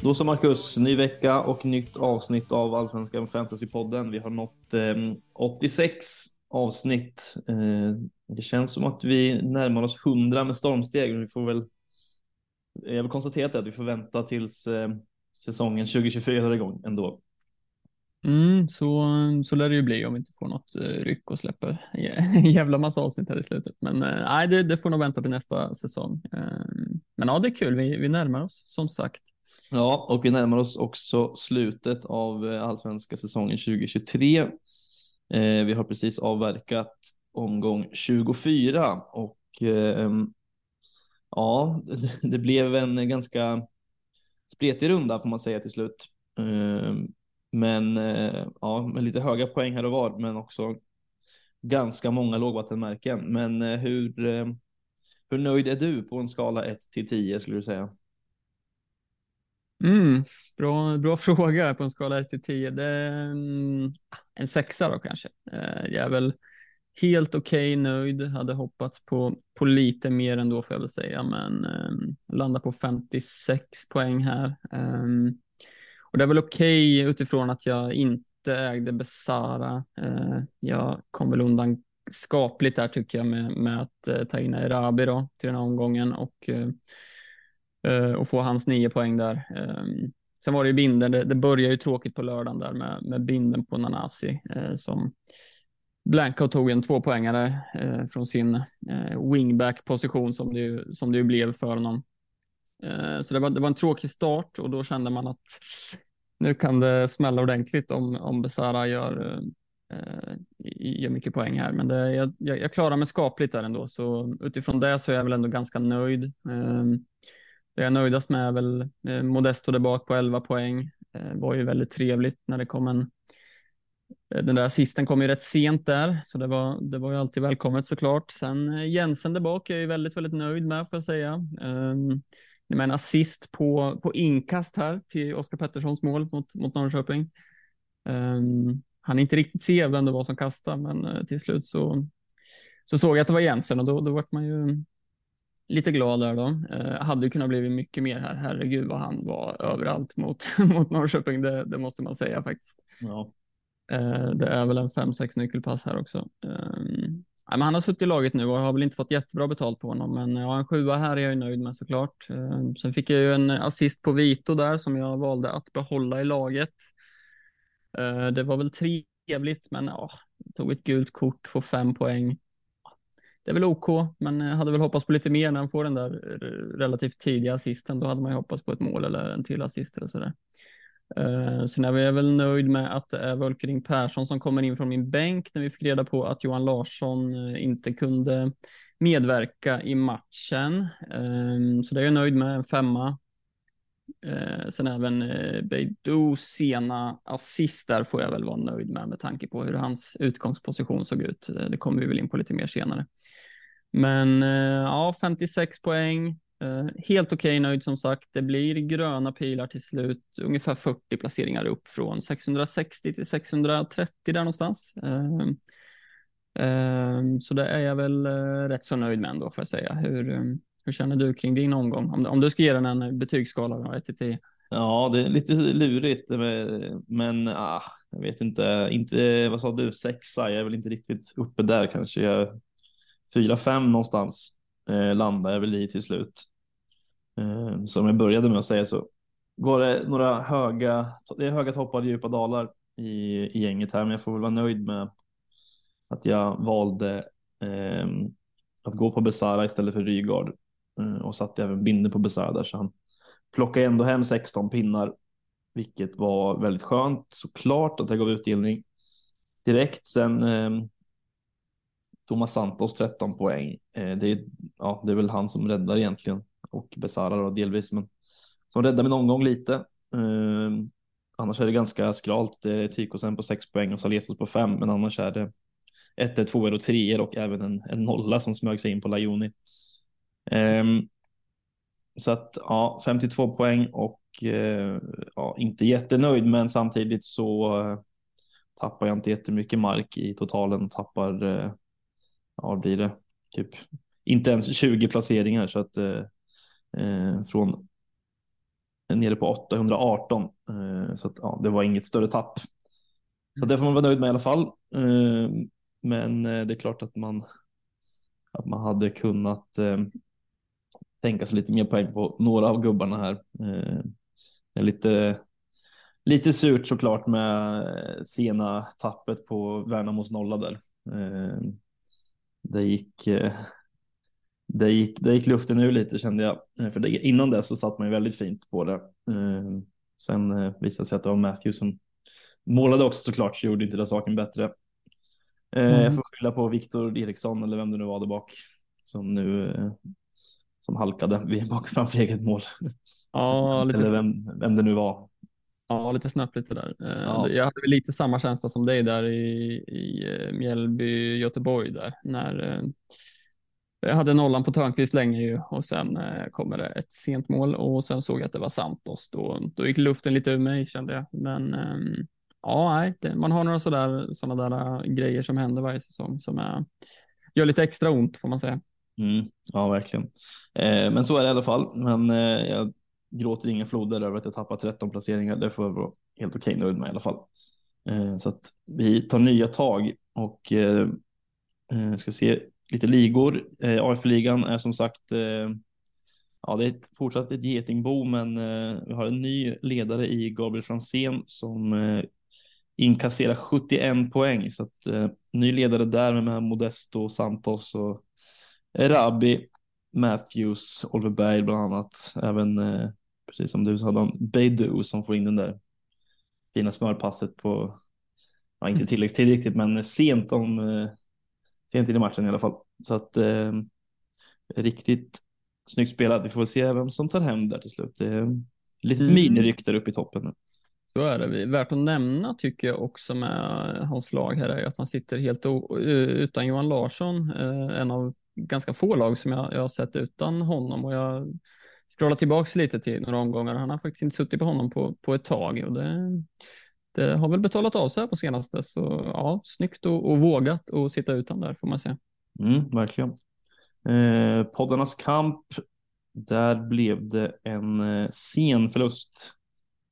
Då så Marcus, ny vecka och nytt avsnitt av Allsvenskan Fantasypodden. Vi har nått eh, 86 avsnitt. Eh, det känns som att vi närmar oss 100 med stormsteg. Vi får väl, jag vill konstatera att vi får vänta tills eh, säsongen 2024 är igång ändå. Mm, så, så lär det ju bli om vi inte får något eh, ryck och släpper en jävla massa avsnitt här i slutet. Men eh, nej, det, det får nog vänta till nästa säsong. Eh, men ja, det är kul. Vi, vi närmar oss som sagt. Ja, och vi närmar oss också slutet av eh, allsvenska säsongen 2023. Eh, vi har precis avverkat omgång 24 och eh, ja, det blev en ganska spretig runda får man säga till slut. Ehm, eh, men ja, med lite höga poäng här och var, men också ganska många lågvattenmärken. Men eh, hur, ehm, hur nöjd är du på en skala 1 till 10 skulle du säga? Mm, bra, bra fråga på en skala 1 till 10. Det är en sexa då kanske. Eh, jag är väl helt okej okay, nöjd. Hade hoppats på, på lite mer ändå får jag väl säga, men um, landar på 56 poäng här. Um, och det är väl okej okay utifrån att jag inte ägde Besara. Uh, jag kom väl undan skapligt där tycker jag med, med att uh, ta in Erabi då till den här omgången och uh, Eh, Eh, och få hans nio poäng där. Ehm, sen var det ju binden, det, det började ju tråkigt på lördagen där med, med binden på Nanasi eh, som Blanco tog en tvåpoängare eh, från sin eh, wingback-position som det, ju, som det ju blev för honom. Eh, så det var, det var en tråkig start och då kände man att nu kan det smälla ordentligt om, om Besara gör, gör mycket poäng här. Men det, jag, jag, klarar mig skapligt där ändå, så utifrån det så är jag väl ändå ganska nöjd. Eh, det jag nöjdast med är väl eh, Modesto där bak på 11 poäng. Det var ju väldigt trevligt när det kom en eh, den där assisten kom ju rätt sent där, så det var, det var ju alltid välkommet såklart. Sen Jensen där bak är jag ju väldigt, väldigt nöjd med får jag säga. Um, med en assist på, på inkast här till Oskar Petterssons mål mot, mot Norrköping. Um, han inte riktigt se vem det var som kastade, men till slut så, så såg jag att det var Jensen och då, då vart man ju lite glad där då. Eh, hade ju kunnat bli mycket mer här. Herregud vad han var överallt mot, mot Norrköping. Det, det måste man säga faktiskt. Ja. Eh, det är väl en fem sex nyckelpass här också. Eh, men han har suttit i laget nu och har väl inte fått jättebra betalt på honom, men ja, en sjua här är jag nöjd med såklart. Eh, sen fick jag ju en assist på Vito där som jag valde att behålla i laget. Eh, det var väl trevligt, men ja, tog ett gult kort, får fem poäng det är väl OK, men jag hade väl hoppats på lite mer när han får den där relativt tidiga assisten. Då hade man ju hoppats på ett mål eller en till assist eller sådär. Uh, sen är jag väl nöjd med att det är Völkering Persson som kommer in från min bänk när vi fick reda på att Johan Larsson eh, inte kunde medverka i matchen. Uh, så det är jag nöjd med, en femma. Eh, sen även eh, Beidous sena assist där får jag väl vara nöjd med med tanke på hur hans utgångsposition såg ut. Eh, det kommer vi väl in på lite mer senare. Men eh, ja, 56 poäng. Eh, helt okej okay, nöjd som sagt. Det blir gröna pilar till slut. Ungefär 40 placeringar upp från 660 till 630 där någonstans. Eh, så det är jag väl eh, rätt så nöjd med ändå får jag säga. Hur, ehm, hur känner du kring din omgång? Om, om du ska ge den en betygsskala 1 till 10? Ja, det är lite lurigt, eh, men ah, jag vet inte. Inte vad sa du? Sexa? Jag är väl inte riktigt uppe där kanske. Jag, fyra, fem någonstans eh, landar jag väl i till slut. Eh, som jag började med att säga så går det några höga. Det är höga toppar och djupa dalar i, i gänget här, men jag får väl vara nöjd med att jag valde eh, att gå på Besara istället för Rygaard Eh, och satte även binder på Besara så han plockade ändå hem 16 pinnar, vilket var väldigt skönt såklart att det gav utdelning direkt. Sen eh, Thomas Santos 13 poäng. Eh, det, är, ja, det är väl han som räddar egentligen och Besara då delvis, men som räddar min omgång lite. Eh, annars är det ganska skralt. Det är Tykosen på 6 poäng och Saletos på 5, men annars är det 1, 2 och 3 och även en, en nolla som smög sig in på Lajoni. Ehm, så att ja, 52 poäng och eh, ja, inte jättenöjd, men samtidigt så eh, tappar jag inte jättemycket mark i totalen. Tappar, uh, ja, blir det typ inte ens 20 placeringar så att från nere på 818. Eh, så att, ja, det var inget större tapp. Så det får man vara nöjd med i alla fall. Ehm, eh, men det är klart att man, att man hade kunnat tänka sig lite mer poäng på några av gubbarna här. Eh, det är lite, lite surt såklart med sena tappet på Värnamos nolla där. Eh, det gick, eh, det gick, det gick luften ur lite kände jag. Eh, för det, innan det så satt man ju väldigt fint på det. Eh, sen eh, visade det sig att det var Matthew som målade också såklart, så gjorde inte det saken bättre. Eh, Mm. Jag får skylla på Viktor Eriksson eller vem det nu var där bak som nu eh, som halkade bak framför eget mål. Ja, eller lite, vem, vem det nu var. ja, lite snöpligt det där. Eh, Ja. Jag hade lite samma känsla som dig där i, i eh, Mjällby, Göteborg där, när eh, jag hade nollan på Törnqvist länge ju och sen kommer det ett sent mål och sen såg jag att det var Santos. Då, då gick luften lite ur mig kände jag. Men ehm, ja, nej, det, man har några sådana där äh, grejer som händer varje säsong som är, gör lite extra ont får man säga. Mm, ja, verkligen. Eh, men så är det i alla fall. Men eh, jag gråter inga floder över att jag tappat 13 placeringar. Det får jag vara helt okej nöjd med i alla fall. Eh, så att vi tar nya tag och eh, eh ska se lite ligor. Eh, AF-ligan är som sagt, eh, ja, det är ett, fortsatt ett getingbo, men eh, vi har en ny ledare i Gabriel Fransén som eh, inkasserar 71 poäng. Så att eh, ny ledare där med Modesto, Santos och Rabi, Matthews, Oliver Berg bland annat. Även, eh, precis som du, så hade han Beidou som får in den där fina smörpasset på, ja, inte tilläggstid riktigt, men sent, om, eh, sent in i matchen i alla fall. Så att eh, riktigt snyggt spelat. Vi får se vem som tar hem där till slut. Det är lite Mm. miniryck där uppe i toppen. nu. Så är det. Värt att nämna tycker jag också med hans lag här är att han sitter helt utan Johan Larsson, eh, en av ganska få lag som jag, jag har sett utan honom och jag scrollar tillbaks lite till några omgångar. Han har faktiskt inte suttit på honom på, på ett tag och det, det har väl betalat av sig här på senaste. Så ja, snyggt och, och vågat att sitta utan där får man säga. Mm, verkligen. Eh, poddarnas kamp. Där blev det en eh, sen förlust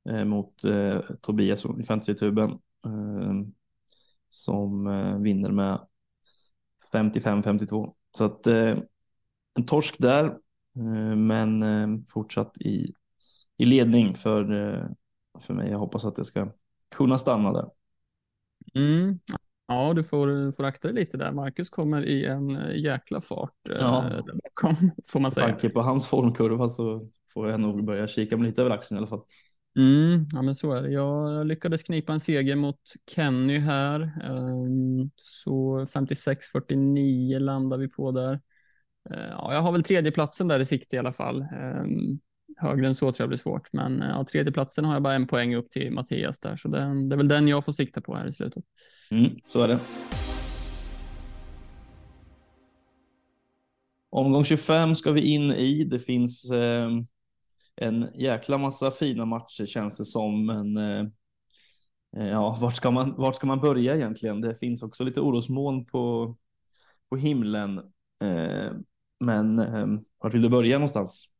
eh, mot eh, Tobias i fantasytuben eh, som eh, vinner med 55-52. Så att eh, en torsk där, eh, men eh, fortsatt i, i ledning för, för mig. Jag hoppas att det ska kunna stanna där. Mm. Ja, du får, får akta dig lite där. Marcus kommer i en jäkla fart Ja. bakom, får man Med säga. tanke på hans formkurva så får jag nog börja kika mig lite över axeln i alla fall. Mm, ja, men så är det. Jag lyckades knipa en seger mot Kenny här. Ehm, så 56-49 landar vi på där. Eh, ja, jag har väl tredjeplatsen där i sikte i alla fall. Ehm, högre än så tror jag blir svårt, men eh, ja, tredjeplatsen har jag bara en poäng upp till Mattias där, så det, det är väl den jag får sikta på här i slutet. Mm, så är det. Omgång 25 ska vi in i. Det finns eh, en jäkla massa fina matcher känns det som, men eh, eh, ja, vart ska, man, vart ska man börja egentligen? Det finns också lite orosmoln på, på himlen. Eh, men ehm, vart vill du börja någonstans?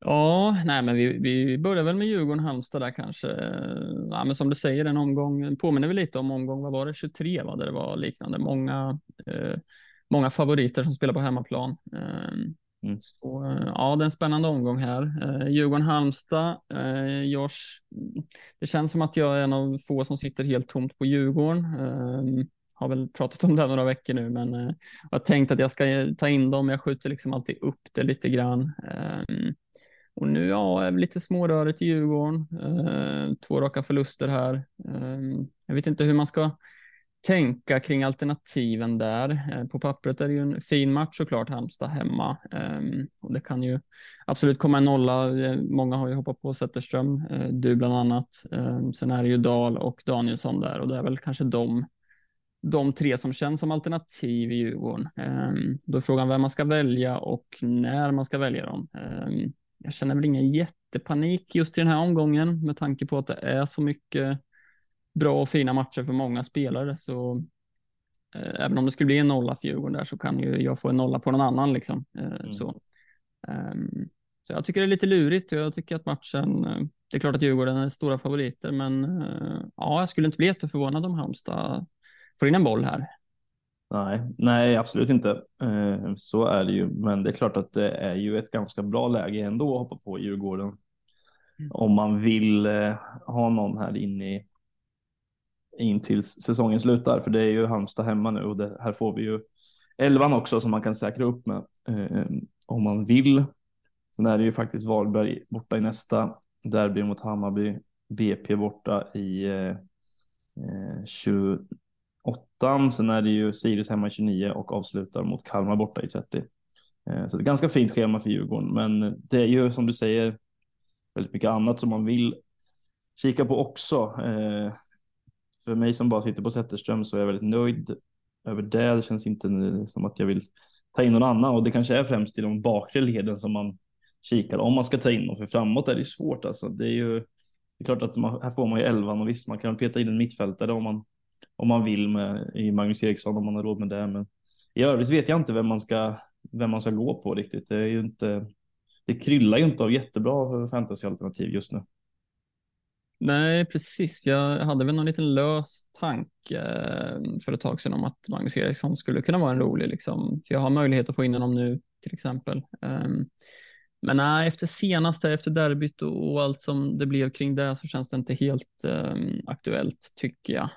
Ja, nej, men vi, vi börjar väl med Djurgården-Halmstad där kanske. Ja, men som du säger, en omgång påminner väl lite om omgång, vad var det, 23, va? där det var liknande. Många, eh, många favoriter som spelar på hemmaplan. Eh, Mm. Så, ja, det är en spännande omgång här. Eh, Djurgården-Halmstad. Eh, jag, det känns som att jag är en av få som sitter helt tomt på Djurgården. Eh, har väl pratat om det några veckor nu, men eh, jag har tänkt att jag ska ta in dem. Jag skjuter liksom alltid upp det lite grann. Eh, och nu ja, är det lite smårörigt i Djurgården. Eh, två raka förluster här. Eh, jag vet inte hur man ska tänka kring alternativen där. Eh, på pappret är det ju en fin match såklart, Halmstad hemma. Ehm, och det kan ju absolut komma en nolla. Eh, många har ju hoppat på Zetterström, eh, du bland annat. Ehm, sen är det ju Dahl och Danielsson där och det är väl kanske de de tre som känns som alternativ i Djurgården. Ehm, då är frågan vem man ska välja och när man ska välja dem. Jag känner väl ingen jättepanik just i den här omgången med tanke på att det är så mycket bra och fina matcher för många spelare. Så eh, även om det skulle bli en nolla för Djurgården där så kan ju jag få en nolla på någon annan. Liksom. Eh, Mm. så. Ehm, Så jag tycker det är lite lurigt och jag tycker att matchen, det är klart att Djurgården är stora favoriter, men ja, jag skulle inte bli jätteförvånad om Halmstad får in en boll här. Nej, nej, absolut inte. Så är det ju, men det är klart att det är ju ett ganska bra läge ändå att hoppa på Djurgården. Mm. Om man vill ha någon här inne i in tills säsongen slutar, för det är ju Halmstad hemma nu och det, här får vi ju elvan också som man kan säkra upp med eh, om man vill. Sen är det ju faktiskt Varberg borta i nästa derby mot Hammarby, BP borta i eh, eh 28. Sen är det ju Sirius hemma i 29 och avslutar mot Kalmar borta i 30. Eh, så det är ett ganska fint schema för Djurgården, men det är ju som du säger väldigt mycket annat som man vill kika på också. Eh, för mig som bara sitter på Zetterström så är jag väldigt nöjd över det. Det känns inte som att jag vill ta in någon annan och det kanske är främst i de bakre leden som man kikar om man ska ta in dem. För framåt är det svårt alltså. Det är ju det är klart att man, här får man ju elvan och visst, man kan peta in en mittfältare om man om man vill med i Magnus Eriksson om man har råd med det. Men i övrigt vet jag inte vem man ska vem man ska gå på riktigt. Det är ju inte. Det kryllar ju inte av jättebra fantasyalternativ just nu. Nej, precis. Jag hade väl någon liten lös tanke eh, för ett tag sedan om att Magnus Eriksson skulle kunna vara en rolig, liksom, för jag har möjlighet att få in honom nu till exempel. Ehm, men nej, efter senaste, efter derbyt och allt som det blev kring det så känns det inte helt ehm, aktuellt tycker jag.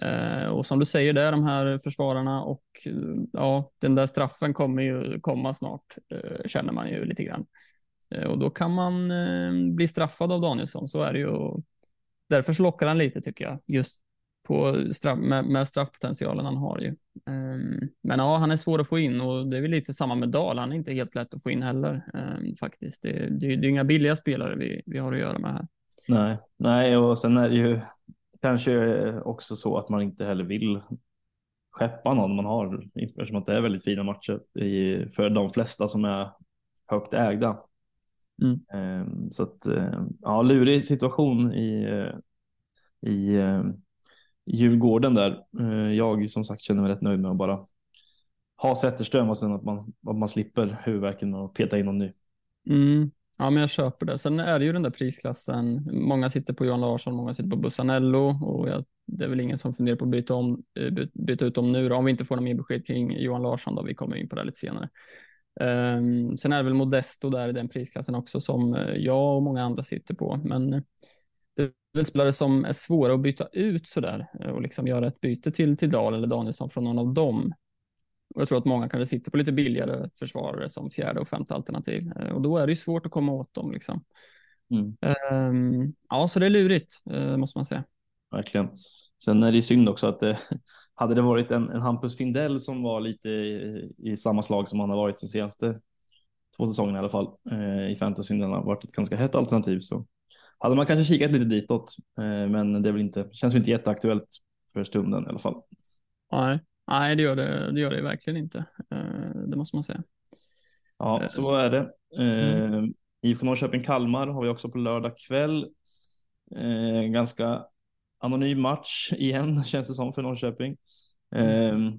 Eh, och som du säger, det är de här försvararna och eh, ja, den där straffen kommer ju komma snart, känner man ju lite grann. Eh, och då kan man eh, bli straffad av Danielsson, så är det ju. Därför så lockar han lite tycker jag, just på straff, med, med straffpotentialen han har ju. Ehm, men ja, han är svår att få in och det är väl lite samma med Dahl. Han är inte helt lätt att få in heller ehm, faktiskt. Det, det, det är inga billiga spelare vi, vi har att göra med här. Nej, nej, och sen är det ju kanske också så att man inte heller vill skeppa någon man har eftersom att det är väldigt fina matcher i, för de flesta som är högt ägda. Mm. Ehm, så att ehm, ja, lurig situation i, eh, i ehm, Djurgården där. Jag som sagt känner mig rätt nöjd med att bara ha Zetterström och sen att man, att man slipper huvudvärken och peta in någon ny. Mm. Ja, men jag köper det. Sen är det ju den där prisklassen. Många sitter på Johan Larsson, många sitter på Bussanello och jag, det är väl ingen som funderar på att byta, om, eh, byta ut dem nu då, om vi inte får något mer besked kring Johan Larsson då. Vi kommer in på det lite senare. Um, sen är det väl Modesto där i den prisklassen också som eh, jag och många andra sitter på. Men det är väl spelare som är svåra att byta ut sådär eh, och liksom göra ett byte till, till Dahl eller Danielsson från någon av dem. Och jag tror att många kanske sitter på lite billigare försvarare som fjärde och femte alternativ och då är det ju svårt att komma åt dem. Liksom. Mm. Um, ja, så det är lurigt måste man säga. Verkligen. Sen är det synd också att det, hade det varit en, en Hampus Findell som var lite i, i samma slag som han har varit de senaste två säsongerna i alla fall eh, i fantasyn, den har varit ett ganska hett alternativ så hade man kanske kikat lite ditåt, eh, men det är väl inte, känns väl inte jätteaktuellt för stunden i alla fall. Nej, nej det gör det, det gör det verkligen inte. Eh, det måste man säga. Ja, eh, så är det. Eh, mm. IFK Norrköping-Kalmar har vi också på lördag kväll. Eh, ganska anonym match igen känns det som för Norrköping. Mm. Eh,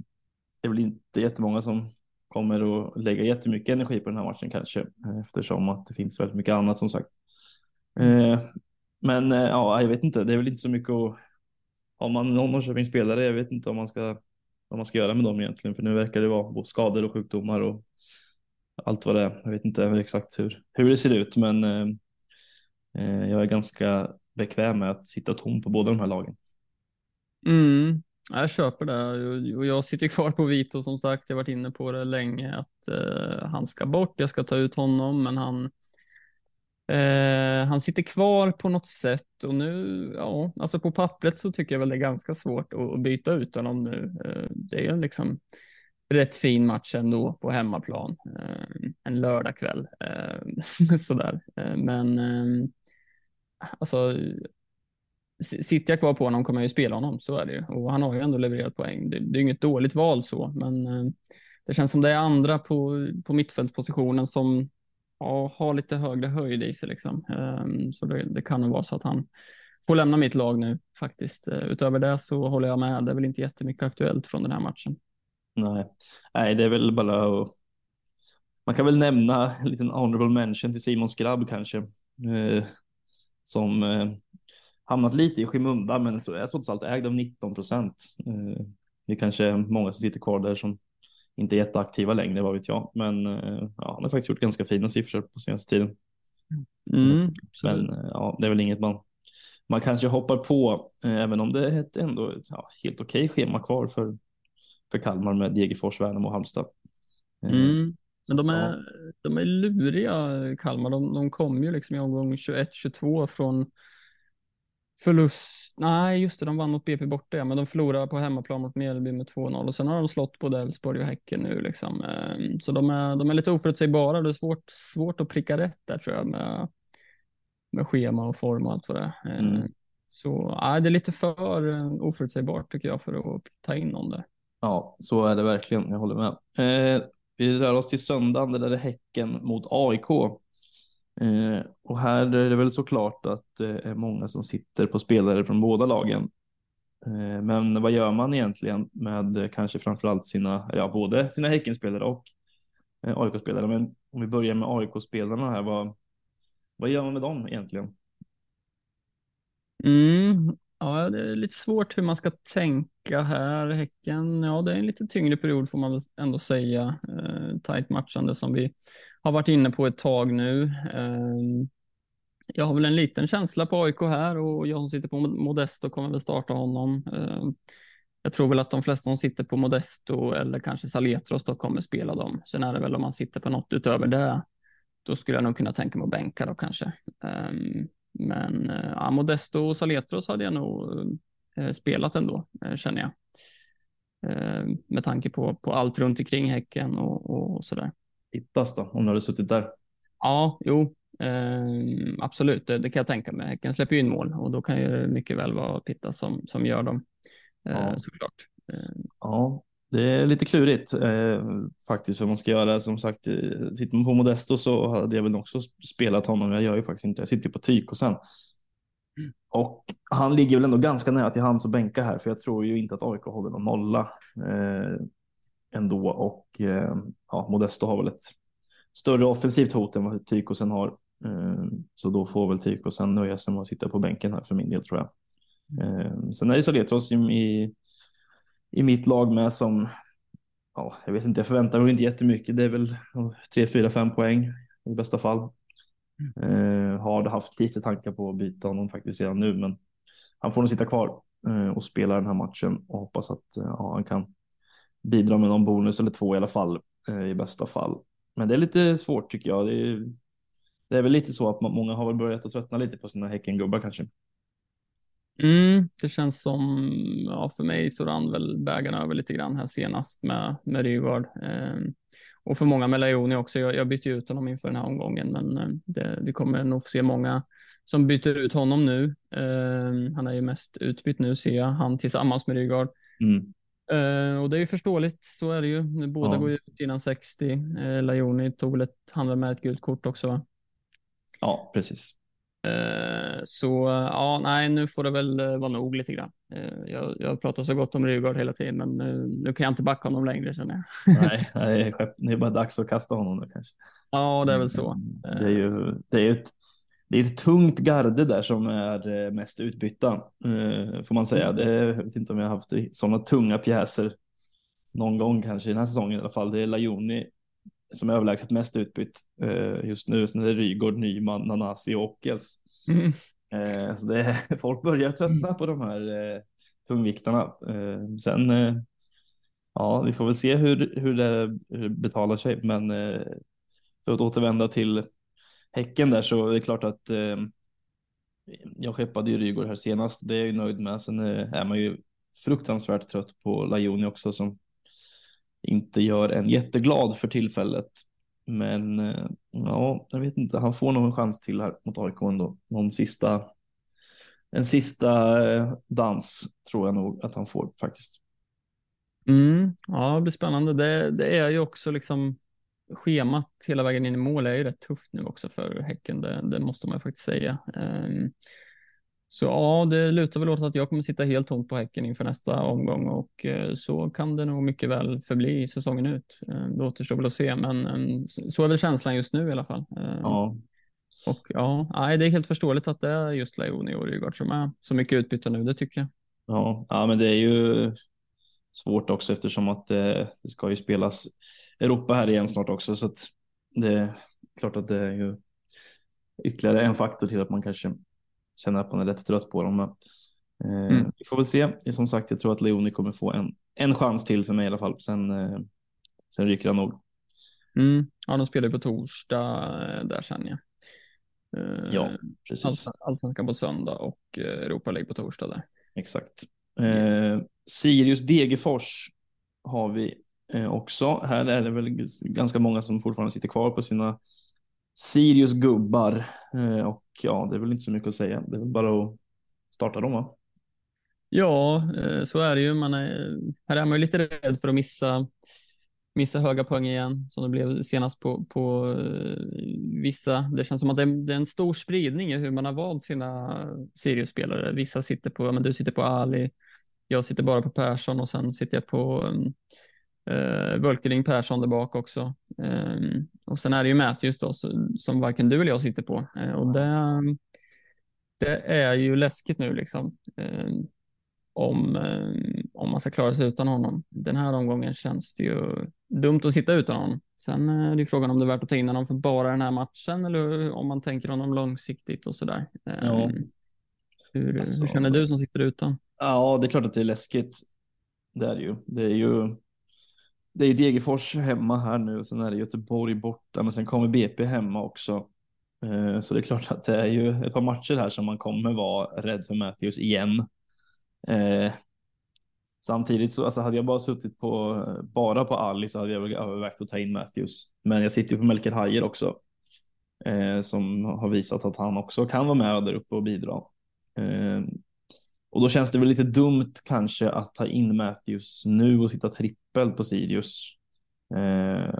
det är väl inte jättemånga som kommer att lägga jättemycket energi på den här matchen kanske eftersom att det finns väldigt mycket annat som sagt. Eh, men eh, ja, jag vet inte. Det är väl inte så mycket att har man någon Norrköping spelare. Jag vet inte om man ska vad man ska göra med dem egentligen, för nu verkar det vara både skador och sjukdomar och allt vad det är. Jag vet inte exakt hur, hur det ser ut, men eh, eh jag är ganska bekväm med att sitta tom på båda de här lagen. Mm, jag köper det och jag sitter kvar på Vito som sagt. Jag varit inne på det länge att eh, han ska bort. Jag ska ta ut honom, men han eh, han sitter kvar på något sätt och nu, ja, alltså på pappret så tycker jag väl det är ganska svårt att byta ut honom nu. Eh, det är ju liksom rätt fin match ändå på hemmaplan eh, en lördagkväll eh, sådär. Eh, men eh, alltså, sitter jag kvar på honom kommer jag ju spela honom, så är det ju. Och han har ju ändå levererat poäng. Det, det är inget dåligt val så, men eh, det känns som det är andra på, på mittfältspositionen som ja, har lite högre höjd i sig. Liksom. Ehm, så det, det, kan nog vara så att han får lämna mitt lag nu faktiskt. Eh, utöver det så håller jag med. Det är väl inte jättemycket aktuellt från den här matchen. Nej, Nej det är väl bara att man kan väl nämna en liten honorable mention till Simon Skrabb kanske. Eh, som eh, hamnat lite i skymundan, men är trots allt ägd av 19 procent. Eh, det är kanske många som sitter kvar där som inte är jätteaktiva längre, vad vet jag. Men eh, ja, han har faktiskt gjort ganska fina siffror på senaste tiden. Mm, men eh, ja, det är väl inget man man kanske hoppar på, eh, även om det är ett ändå ja, helt okej schema kvar för, för Kalmar med Degerfors, Värnamo och Halmstad. Eh, mm. Men de är, de är luriga, Kalmar. De, de kom ju liksom i omgång 21-22 från förlust. Nej, just det, de vann mot BP borta, ja, men de förlorade på hemmaplan mot Mjällby med 2-0 och sen har de slått både Elfsborg och Häcken nu. Liksom. Eh, så de är, de är lite oförutsägbara. Det är svårt, svårt att pricka rätt där tror jag med, med schema och form och allt vad det är. Eh, mm. Så nej, det är lite för oförutsägbart tycker jag för att ta in någon där. Ja, så är det verkligen. Jag håller med. Eh, vi rör oss till söndagen där det är Häcken mot AIK. Eh, och här är det väl såklart att det är många som sitter på spelare från båda lagen. Eh, men vad gör man egentligen med kanske framförallt sina, ja, både sina Häckenspelare och eh, AIK-spelare? Men om vi börjar med AIK-spelarna här, vad, vad gör man med dem egentligen? Mm, ja, det är lite svårt hur man ska tänka här. Häcken, ja, det är en lite tyngre period får man väl ändå säga. Eh, tight matchande som vi har varit inne på ett tag nu. Eh, jag har väl en liten känsla på AIK här och jag som sitter på Modesto kommer väl starta honom. Eh, jag tror väl att de flesta som sitter på Modesto eller kanske Saletros då kommer spela dem. Sen är det väl om man sitter på något utöver det då skulle jag nog kunna tänka mig att bänka då kanske. Um, men uh, ja, Modesto och Saletros hade jag nog uh, spelat ändå, uh, känner jag. Med tanke på, på allt runt omkring Häcken och, och sådär. Pittas då, om du hade suttit där? Ja, jo, ehm, absolut, det, det, kan jag tänka mig. Häcken släpper ju in mål och då kan ju mycket väl vara Pittas som, som gör dem, ja. såklart. Ja, det är lite klurigt eh, faktiskt för man ska göra. Som sagt, eh, sitter man på Modesto så hade jag väl också spelat honom. Jag gör ju faktiskt inte. Jag sitter på Tyko sen. Mm. Och han ligger väl ändå ganska nära till hands att bänka här, för jag tror ju inte att AIK håller någon nolla eh, ändå. Och eh, ja, Modesto har väl ett större offensivt hot än vad Tykosen har. Eh, så då får väl Tykosen nöja sig med att sitta på bänken här för min del tror jag. Mm. Eh, sen är det Soletros i, i i mitt lag med som, ja, jag vet inte, jag förväntar mig inte jättemycket. Det är väl tre, fyra, fem poäng i bästa fall. Eh, har haft lite tankar på att byta honom faktiskt redan nu, men han får nog sitta kvar eh, och spela den här matchen och hoppas att eh, ja, han kan bidra med någon bonus eller två i alla fall eh, i bästa fall. Men det är lite svårt tycker jag. Det är, det är väl lite så att många har väl börjat att tröttna lite på sina Häckengubbar kanske. Mm, det känns som, ja, för mig så rann väl bägarna över lite grann här senast med, med Rygaard. Eh, och för många med Leoni också. Jag, jag bytte ut honom inför den här omgången, men eh, det, vi kommer nog få se många som byter ut honom nu. Eh, han är ju mest utbytt nu ser jag, han tillsammans med Rygaard. Mm. Uh, och det är ju förståeligt, så är det ju. Båda ja. går ut innan 60. Uh, Lajoni tog väl ett, han med ett gult kort också va? Ja, precis. Eh, så ja, nej, nu får det väl eh, vara nog lite grann. Eh, jag, jag pratar så gott om Rygaard hela tiden, men nu, nu kan jag inte backa honom längre känner jag. nej, nej, det är bara dags att kasta honom nu kanske. Ja, det är väl så. Mm, det är ju det är ett, det är ett tungt garde där som är mest utbytta, får man säga. Det är, jag vet inte om jag har haft sådana tunga pjäser någon gång kanske i den här säsongen i alla fall. Det är Lajoni som är överlägset mest utbytt eh, just nu. Sen är det Rygaard, Nyman, Nanasi och Ockels. Mm. Eh, så det är, folk börjar tröttna på de här eh, tungviktarna. Eh, sen, eh, ja, vi får väl se hur, hur det betalar sig. Men eh, för att återvända till Häcken där så är det klart att jag skeppade ju Rygaard här senast. Det är jag ju nöjd med. Sen är man ju fruktansvärt trött på Lajoni också som inte gör en jätteglad för tillfället. Men eh, ja, jag vet inte, han får nog en chans till här mot AIK ändå. Någon sista, en sista eh, dans tror jag nog att han får faktiskt. Mm, ja, det blir spännande. Det, det, är ju också liksom schemat hela vägen in i mål är ju rätt tufft nu också för Häcken. Det, det måste man faktiskt säga. Um, så ja, det lutar väl åt att jag kommer sitta helt tomt på Häcken inför nästa omgång och eh, så kan det nog mycket väl förbli säsongen ut. Eh, det återstår väl att se, men eh, så är väl känslan just nu i alla fall. Ja. Och ja, nej, det är helt förståeligt att det är just Leoni och Rygaard som är så mycket utbyte nu, det tycker jag. Ja, ja men det är ju svårt också eftersom att det, det ska ju spelas Europa här igen snart också så att det är klart att det är ju ytterligare en faktor till att man kanske känner att man är rätt trött på dem. Men, eh, mm. Vi får väl se. Som sagt, jag tror att Leoni kommer få en, en chans till för mig i alla fall. Sen, eh, sen ryker han nog. Mm. Ja, de spelar ju på torsdag eh, där känner jag. Eh, ja, precis. Allsvenskan på söndag och eh, Europa League på torsdag där. Exakt. Eh, Sirius Degerfors har vi eh, också. Här är det väl ganska många som fortfarande sitter kvar på sina Sirius gubbar eh, och ja, det är väl inte så mycket att säga. Det är väl bara att starta dem va? Ja, eh, så är det ju. Man är, här är man ju lite rädd för att missa, missa höga poäng igen som det blev senast på, på eh, vissa. Det känns som att det är, det är en stor spridning i hur man har valt sina Sirius-spelare. Vissa sitter på, men du sitter på Ali, jag sitter bara på Persson och sen sitter jag på um, Uh, Volkering Persson där bak också. Uh, och sen är det ju Matthews då, som varken du eller jag sitter på. Uh, och det, det är ju läskigt nu liksom. Uh, om, om man ska klara sig utan honom. Den här omgången känns det ju dumt att sitta utan honom. Sen är det ju frågan om det är värt att ta in honom för bara den här matchen eller om man tänker honom långsiktigt och sådär. Ja. Hur, alltså, hur känner du som sitter utan? Ja, det är klart att det är läskigt. Det är ju. Det är ju det är Degerfors hemma här nu och sen är det Göteborg borta, men sen kommer BP hemma också. Eh, så det är klart att det är ju ett par matcher här som man kommer vara rädd för Matthews igen. Eh, samtidigt så alltså hade jag bara suttit på bara på Ali så hade jag övervägt att ta in Matthews. Men jag sitter ju på Melker Hajer också eh, som har visat att han också kan vara med där uppe och bidra. Eh, och då känns det väl lite dumt kanske att ta in Matthews nu och sitta trippel på Sirius. Eh,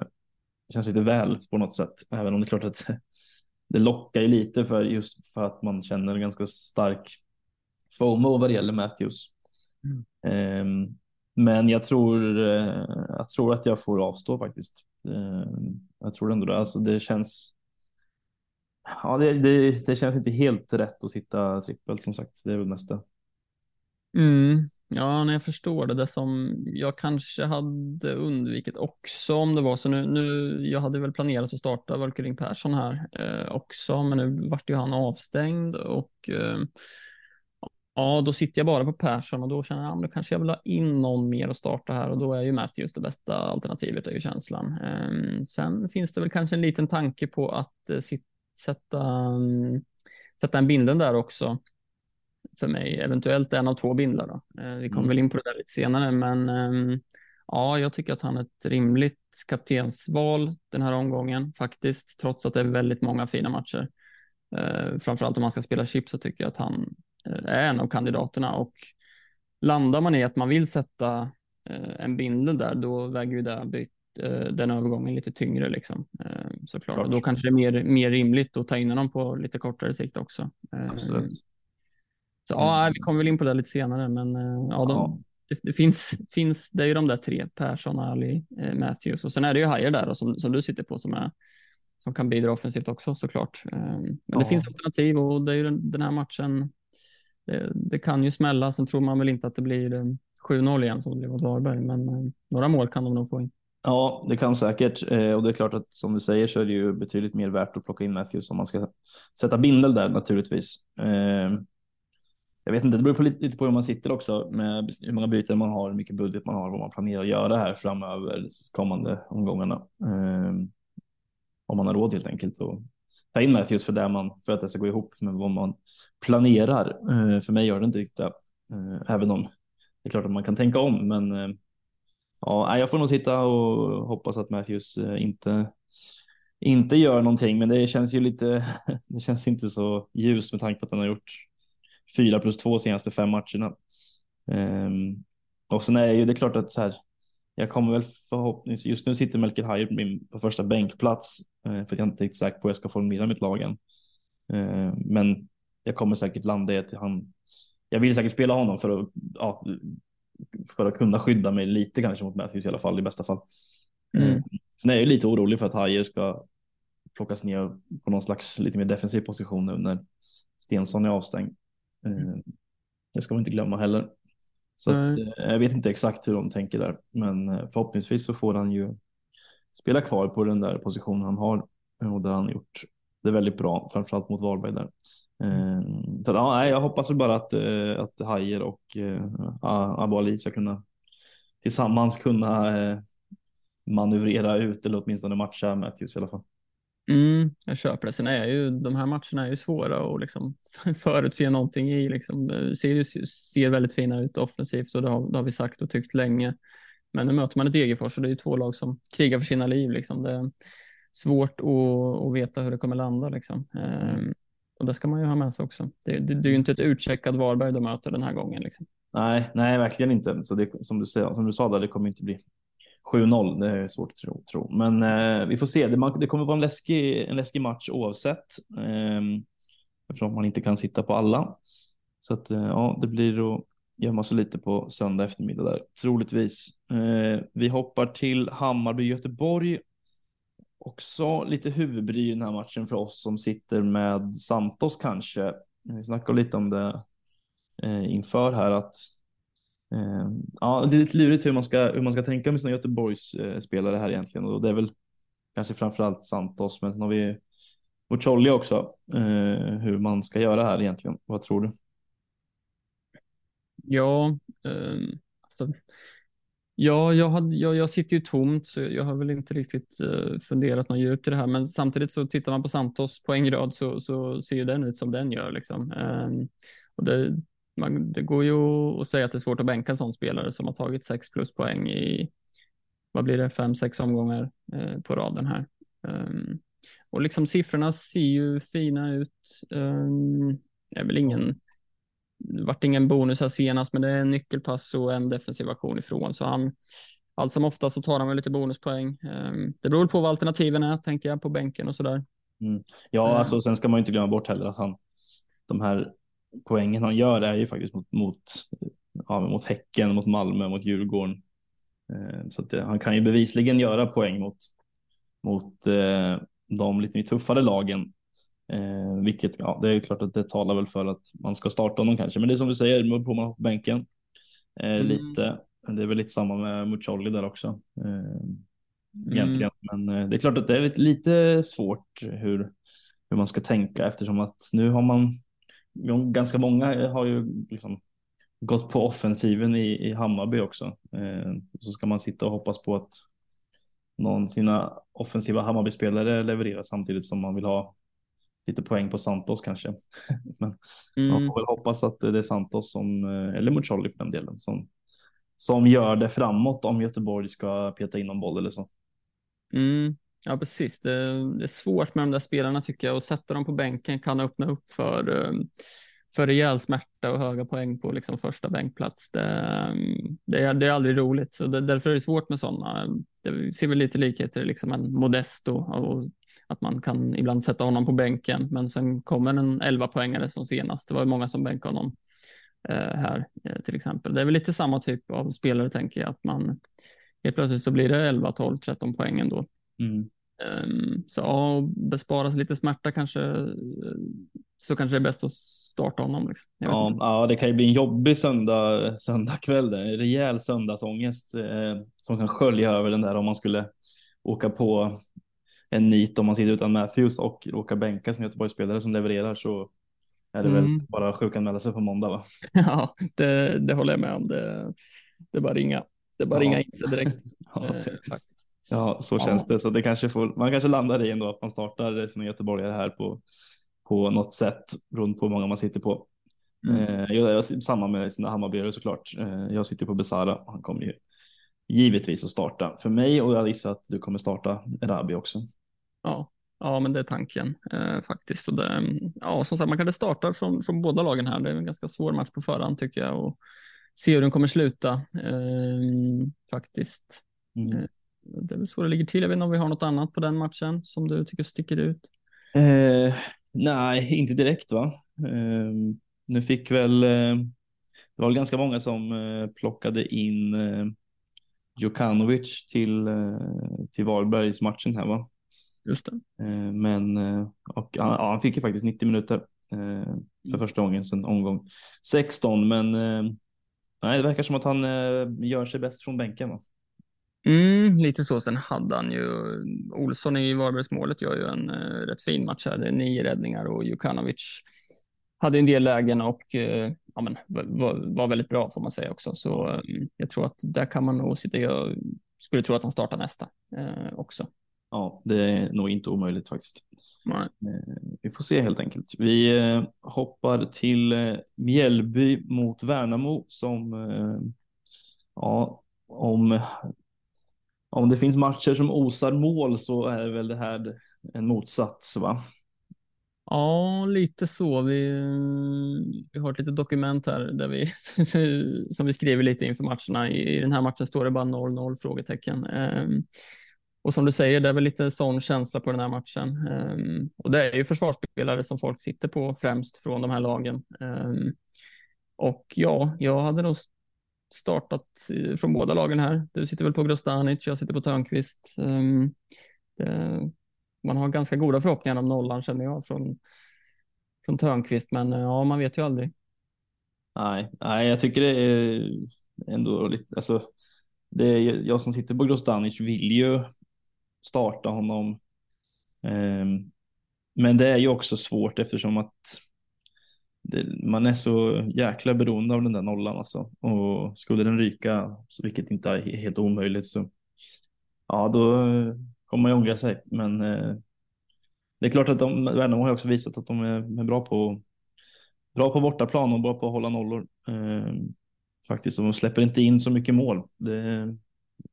det känns lite väl på något sätt, även om det är klart att det lockar ju lite för just för att man känner en ganska stark FOMO vad det gäller Matthews. Mm. Eh, men jag tror, eh, jag tror att jag får avstå faktiskt. Eh, jag tror ändå det. Alltså det känns. Ja, det, det, det känns inte helt rätt att sitta trippel som sagt. Det är väl mesta. Mm. Ja, när jag förstår det. Det som jag kanske hade undvikit också om det var så nu. nu jag hade väl planerat att starta Valkyring Persson här eh, också, men nu vart ju han avstängd och eh, ja, då sitter jag bara på Persson och då känner jag att ja, kanske jag vill ha in någon mer och starta här och då är ju Matthews det bästa alternativet är ju känslan. Eh, sen finns det väl kanske en liten tanke på att eh, sätta, um, sätta en binden där också för mig. Eventuellt en av två bindlar. Då. Eh, vi kommer mm. väl in på det där lite senare, men ehm, ja, jag tycker att han är ett rimligt kaptensval den här omgången faktiskt, trots att det är väldigt många fina matcher. Eh, framförallt om man ska spela chip så tycker jag att han eh, är en av kandidaterna och landar man i att man vill sätta en bindel där, då väger ju det den övergången lite tyngre liksom. Såklart. Klart. Då kanske det är mer, mer rimligt att ta in honom på lite kortare sikt också. Absolut. Så ja, vi kommer väl in på det lite senare, men eh, ja, de, ja. Det, det, finns, finns, det är ju de där tre, Persson, Ali, eh, Matthews och sen är det ju Hajer där då, som, som du sitter på som, är, som kan bidra offensivt också såklart. Eh, men ja. det finns alternativ och det är ju den, den här matchen. Det, det, kan ju smälla. Sen tror man väl inte att det blir 7-0 igen som det blev mot Varberg, men några mål kan de nog få in. Ja, det kan säkert. och det är klart att som du säger så är det ju betydligt mer värt att plocka in Matthews om man ska sätta bindel där naturligtvis jag vet inte, det beror på lite, lite på hur man sitter också med hur många byten man har, hur mycket budget man har, vad man planerar att göra här framöver kommande omgångarna. Eh, om man har råd helt enkelt att ta in Matthews för, det man, för att det ska gå ihop med vad man planerar. Eh, för mig gör det inte riktigt det, eh, även om det är klart att man kan tänka om, men ehm, ja, jag får nog sitta och hoppas att Matthews eh, inte inte gör någonting, men det känns ju lite. Det känns inte så ljus med tanke på att han har gjort fyra plus två senaste fem matcherna. Um, och sen är ju det klart att så här, jag kommer väl förhoppningsvis, just nu sitter Melker Hajer på min på första bänkplats uh, för att jag inte är säker på hur jag ska formera mitt lag än. Uh, men jag kommer säkert landa i att han, jag vill säkert spela honom för att, ja, för att kunna skydda mig lite kanske mot Matthews i alla fall i bästa fall. Mm. Eh, Sen är jag ju lite orolig för att Hajer ska plockas ner på någon slags lite mer defensiv position nu när Stensson är avstängd. Eh, Det ska man inte glömma heller. Så att, eh, jag vet inte exakt hur de tänker där, men eh, förhoppningsvis så får han ju spela kvar på den där positionen han har och där han gjort det väldigt bra, framförallt mot Varberg där. Så ja, jag hoppas väl bara att, att Hajer och Abu Ali ska kunna tillsammans kunna manövrera ut eller åtminstone matcha Matthews i alla fall. Mm, jag köper det. Sen är ju de här matcherna är ju svåra att liksom förutse någonting i. Liksom. Det Ser, väldigt fina ut offensivt och det har, det har vi sagt och tyckt länge. Men nu möter man ett Degerfors och det är ju två lag som krigar för sina liv. Liksom. Det är svårt att, att veta hur det kommer landa. Liksom. Ehm, och det ska man ju ha med sig också. Det, det, det är ju inte ett utcheckat Varberg de möter den här gången. Liksom. Nej, nej, verkligen inte. Så det, som, du, säger- som du sa där, det kommer inte bli 7-0. Det är svårt att tro. tro. Men eh, vi får se. Det, man, det kommer vara en läskig, en läskig match oavsett. Eh, eftersom man inte kan sitta på alla. Så att, eh, ja, det blir att gömma sig lite på söndag eftermiddag där, troligtvis. Eh, vi hoppar till Hammarby-Göteborg. Också lite huvudbry i den här matchen för oss som sitter med Santos kanske. Vi snackade lite om det eh, inför här att Eh, ja, det är lite lurigt hur man ska, hur man ska tänka med sina Göteborgs eh, spelare här egentligen och det är väl kanske framförallt Santos, men sen har vi Bocelli också, eh, hur man ska göra här egentligen. Vad tror du? Ja, ehm, alltså, ja jag, hade, jag, jag sitter ju tomt så jag har väl inte riktigt eh, funderat något djupt i det här. Men samtidigt så tittar man på Santos poängrad så, så ser ju den ut som den gör. Liksom. Ehm, och det, man, det går ju att säga att det är svårt att bänka en sån spelare som har tagit sex plus poäng i vad blir det, fem, sex omgångar eh, på raden här. Ehm, och liksom siffrorna ser ju fina ut. Um, är väl ingen vart ingen bonus här senast, men det är en nyckelpass och en defensiv aktion ifrån, så han allt som ofta så tar han väl lite bonuspoäng. Ehm, Det beror på vad alternativen är, tänker jag, på bänken och sådär. Ja, Eh. alltså sen ska man ju inte glömma bort heller att han de här poängen han gör är ju faktiskt mot, mot, ja, mot Häcken, mot Malmö, mot Djurgården. Eh, Så det, han kan ju bevisligen göra poäng mot, mot eh, de lite tuffare lagen. Eh, vilket, ja, det är klart att det talar väl för att man ska starta honom kanske. Men det är som du säger, på man på bänken. Eh, Mm. Lite. Det är väl lite samma med Mucolli där också. Eh, egentligen. Men eh, det är klart att det är lite, lite svårt hur, hur man ska tänka eftersom att nu har man ganska många har ju liksom gått på offensiven i, i Hammarby också. Eh, så ska man sitta och hoppas på att någon sina offensiva Hammarby-spelare levererar samtidigt som man vill ha lite poäng på Santos kanske. Men man Mm. får väl hoppas att det är Santos som, eh, eller Mucolli för den delen, som, som gör det framåt om Göteborg ska peta in någon boll eller så. Mm. Ja, precis. Det, det är svårt med de där spelarna tycker jag och sätta dem på bänken kan öppna upp för, eh, för rejäl smärta och höga poäng på liksom första bänkplats. Det, det, är, det är aldrig roligt, så det, därför är det svårt med sådana. Det ser väl lite likheter liksom en Modesto och att man kan ibland sätta honom på bänken, men sen kommer en 11 poängare som senast. Det var ju många som bänkade honom eh, här eh, till exempel. Det är väl lite samma typ av spelare tänker jag, att man helt plötsligt så blir det 11, 12, 13 poäng ändå. Mm. Um, så ja, bespara sig lite smärta kanske, så kanske det är bäst att starta honom. Liksom. Ja, inte. ja, det kan ju bli en jobbig söndag, söndagkväll. En rejäl söndagsångest eh, som kan skölja över den där om man skulle åka på en nit om man sitter utan Matthews och råkar bänka sin Göteborgsspelare som levererar så är det väl Mm. bara sjukanmäla sig på måndag va? Ja, det, det håller jag med om. Det, det är bara ringa. Det är bara Ja. ringa in direkt. Ja, eh, faktiskt. Ja så Ja. känns det. Så det kanske får, man kanske landar i ändå att man startar sina göteborgare här på, på något sätt beroende på hur många man sitter på. Mm. Eh, jag, jag, samma med sina Hammarbyare såklart. Eh, jag sitter på Besara. Han kommer ju givetvis att starta för mig och jag gissar att du kommer starta Erabi också. Ja. ja, men det är tanken eh, faktiskt. Och det, ja, som sagt, man kan starta från, från båda lagen här. Det är en ganska svår match på förhand tycker jag. Och se hur den kommer sluta eh, faktiskt. Mm. Eh, Det är väl så det ligger till. Jag vet inte om vi har något annat på den matchen som du tycker sticker ut. Eh, nej, inte direkt va? Ehm, nu fick väl, eh, det var ganska många som eh, plockade in eh, Djukanovic till, till Varbergsmatchen här va? Just det. Men och, ja, han fick ju faktiskt 90 minuter för första gången sedan omgång 16. Men nej, det verkar som att han gör sig bäst från bänken. Va? Mm, lite så. Sen hade han ju, Olsson i Varbergsmålet gör ju en uh, rätt fin match här. Det är nio räddningar och Jukanovic hade en del lägen och uh, ja, men, var, var, väldigt bra får man säga också. Så uh, jag tror att där kan man nog sitta. Jag skulle tro att han startar nästa också. Ja, det är nog inte omöjligt faktiskt. Nej. Vi får se helt enkelt. Vi hoppar till Mjällby mot Värnamo som ja, om om det finns matcher som osar mål så är väl det här en motsats va? Ja, lite så. Vi, vi har ett litet dokument här där vi, som vi skriver lite inför matcherna. I, den här matchen står det bara 0-0 frågetecken. Um, och som du säger, det är väl lite sån känsla på den här matchen. Um, och det är ju försvarsspelare som folk sitter på främst från de här lagen. Um, och ja, jag hade nog startat från båda lagen här. Du sitter väl på Grostanic, jag sitter på Törnqvist. Ehm, man har ganska goda förhoppningar om nollan känner jag från, från Törnqvist, men eh, ja, man vet ju aldrig. Nej, nej, jag tycker det är ändå lite, alltså, det är, jag som sitter på Grostanic vill ju starta honom. Ehm, men det är ju också svårt eftersom att det, man är så jäkla beroende av den där nollan alltså. Och skulle den ryka, vilket inte är helt omöjligt, så ja, då eh, kommer man ju ångra sig. Men eh, det är klart att de, Värnamo har också visat att de är, är, bra på bra på bortaplan och bra på att hålla nollor. Eh, faktiskt, de släpper inte in så mycket mål. Det,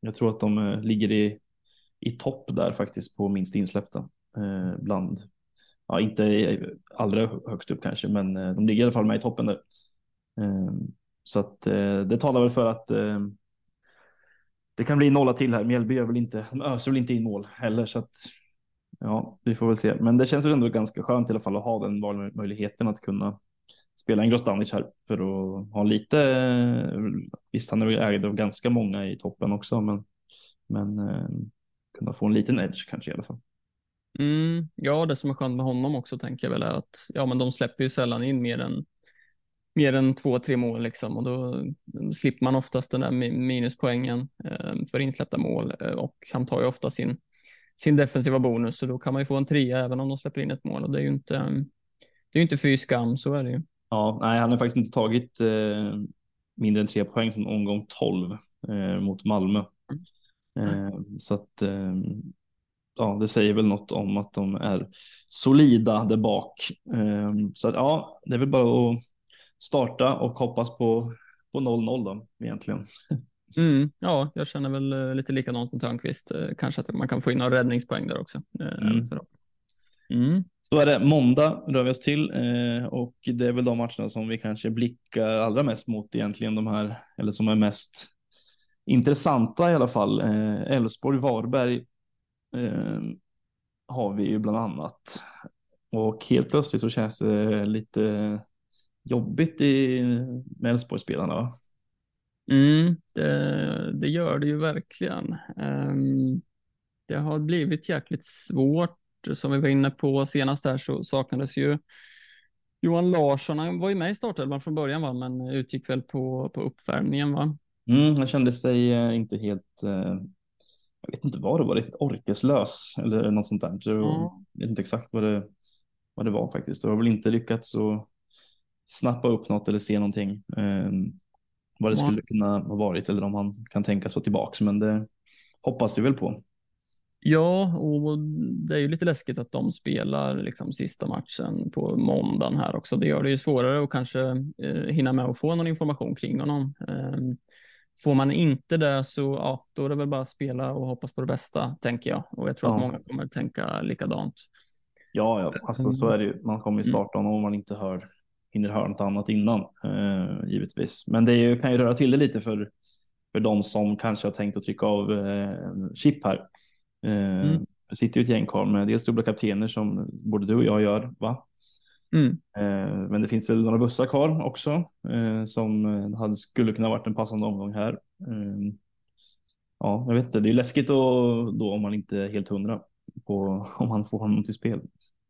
jag tror att de eh, ligger i, i topp där faktiskt på minst insläppta eh, bland ja, inte allra högst upp kanske, men eh, de ligger i alla fall med i toppen där. Ehm, så att eh, det talar väl för att ehm, det kan bli nolla till här. Mjällby gör väl inte, de öser väl inte in mål heller, så att ja, vi får väl se. Men det känns väl ändå ganska skönt i alla fall att ha den valmöjligheten att kunna spela en Grostanic här för att ha lite. Eh, visst, han är väl ägd av ganska många i toppen också, men men ehm, kunna få en liten edge kanske i alla fall. Mm, ja, det som är skönt med honom också tänker jag väl är att ja, men de släpper ju sällan in mer än mer än två, tre mål liksom och då slipper man oftast den där minuspoängen eh, för insläppta mål eh, och han tar ju ofta sin, sin defensiva bonus så då kan man ju få en trea även om de släpper in ett mål och det är ju inte, det är ju inte fy skam, så är det ju. Ja, nej, han har faktiskt inte tagit eh, mindre än tre poäng sedan omgång 12 eh, mot Malmö. Mm. så att ja, det säger väl något om att de är solida där bak. Ehm, så att, ja, det är väl bara att starta och hoppas på på 0-0 då egentligen. Mm, ja, jag känner väl eh, lite likadant med Törnqvist. Eh, kanske att man kan få in några räddningspoäng där också. Eh, mm. Mm. Så är det måndag rör vi oss till och det är väl de matcherna som vi kanske blickar allra mest mot egentligen de här eller som är mest intressanta i alla fall. Elfsborg, Varberg eh, har vi ju bland annat. Och helt plötsligt så känns det lite jobbigt i, med Elfsborgsspelarna. Mm, det, det, gör det ju verkligen. Um, det har blivit jäkligt svårt. Som vi var inne på senast här så saknades ju Johan Larsson. Han var ju med i startelvan från början va? men utgick väl på, på uppvärmningen va? Mm, han kände sig eh, inte helt eh, jag vet inte vad det var, riktigt orkeslös eller något sånt där. Så mm. Jag vet inte exakt vad det, vad det var faktiskt. Jag har väl inte lyckats att snappa upp något eller se någonting. Eh, vad det mm. skulle kunna ha varit eller om han kan tänkas vara tillbaks. Men det hoppas vi väl på. Ja, och det är ju lite läskigt att de spelar liksom sista matchen på måndagen här också. Det gör det ju svårare att kanske eh, hinna med att få någon information kring honom. Eh, Får man inte det så ja, då är det väl bara att spela och hoppas på det bästa, tänker jag. Och jag tror ja. att många kommer tänka likadant. Ja, ja. Alltså, så är det ju. Man kommer ju mm. starta mm. om man inte hör, hinner höra något annat innan, eh, givetvis. Men det ju, kan ju röra till det lite för, för de som kanske har tänkt att trycka av eh, chip här. Eh, mm. Det sitter ju ett gäng kvar med dels dubbla kaptener som både du och jag gör, va? Mm. Men det finns väl några bussar kvar också som hade, skulle kunna varit en passande omgång här. Ja, jag vet inte. Det är läskigt då, då om man inte är helt hundra på om man får honom till spel.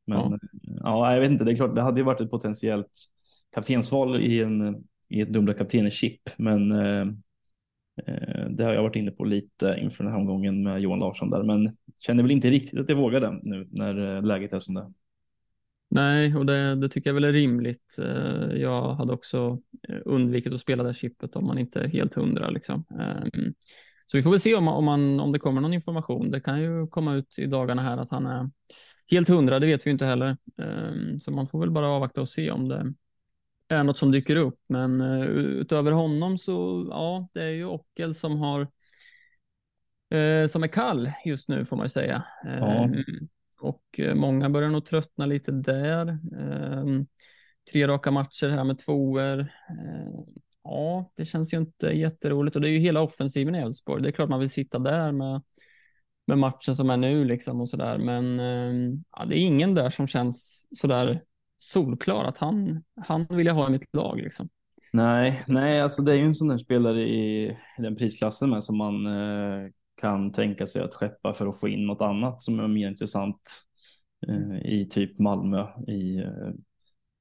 Men ja. ja, jag vet inte. Det är klart, det hade ju varit ett potentiellt kaptensval i en i ett dubbla kaptenen-chip, men eh, eh, det har jag varit inne på lite inför den här omgången med Johan Larsson där, men känner väl inte riktigt att jag vågar det nu när eh, läget är som det är. Nej, och det, det, tycker jag väl är rimligt. Eh, jag hade också undvikit att spela det chippet om man inte är helt hundra. Liksom. Ehm, så vi får väl se om, om, man, om det kommer någon information. Det kan ju komma ut i dagarna här att han är helt hundra, det vet vi inte heller. Ehm, så man får väl bara avvakta och se om det, är något som dyker upp. Men uh, utöver honom så, ja, det är ju Ockel som har som är kall just nu får man säga. Ja. Och eh, många börjar nog tröttna lite där. Ehm, tre raka matcher här med tvåor. Ehm, ja, det känns ju inte jätteroligt och det är ju hela offensiven i Elfsborg. Det är klart man vill sitta där med med matchen som är nu liksom och så där. Men ehm, ja, det är ingen där som känns så där solklar att han, han vill jag ha i mitt lag. Liksom. Nej, nej, alltså det är ju en sån där spelare i den prisklassen med som man eh, kan tänka sig att skeppa för att få in något annat som är mer intressant eh, i typ Malmö, i, eh,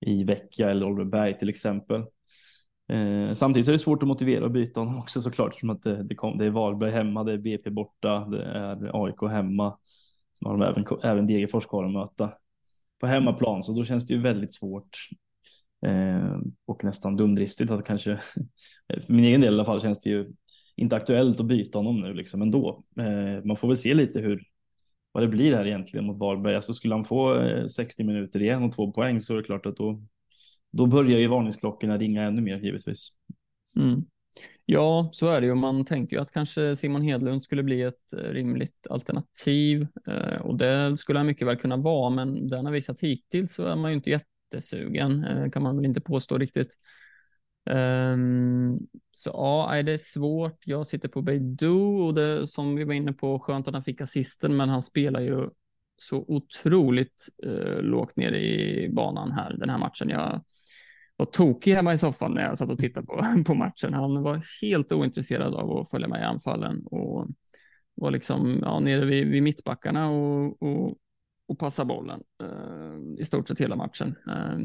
i Vecchia eller Oliverberg till exempel. Eh, samtidigt är det svårt att motivera att byta honom också såklart, som att det, det, kom, det är Varberg hemma, det är BP borta, det är AIK hemma. Sen har de även, även Degerfors kvar att möta på hemmaplan, så då känns det ju väldigt svårt eh, och nästan dumdristigt att kanske, för min egen del i alla fall känns det ju inte aktuellt att byta honom nu liksom ändå. Eh, man får väl se lite hur vad det blir här egentligen mot Varberg. Alltså skulle han få eh, 60 minuter igen och två poäng så är det klart att då, då börjar ju varningsklockorna ringa ännu mer givetvis. Mm. Ja, så är det ju. Man tänker ju att kanske Simon Hedlund skulle bli ett eh, rimligt alternativ eh, och det skulle han mycket väl kunna vara, men den har visat hittills så är man ju inte jättesugen, eh, kan man väl inte påstå riktigt. Um, så ja, det är svårt. Jag sitter på Beidou och det som vi var inne på, skönt att han fick assisten, men han spelar ju så otroligt uh, lågt ner i banan här den här matchen. Jag var tokig hemma i soffan när jag satt och tittade på, på matchen. Han var helt ointresserad av att följa med i anfallen och var liksom ja, nere vid, vid mittbackarna och, och, och passa bollen eh, i stort sett hela matchen. Eh,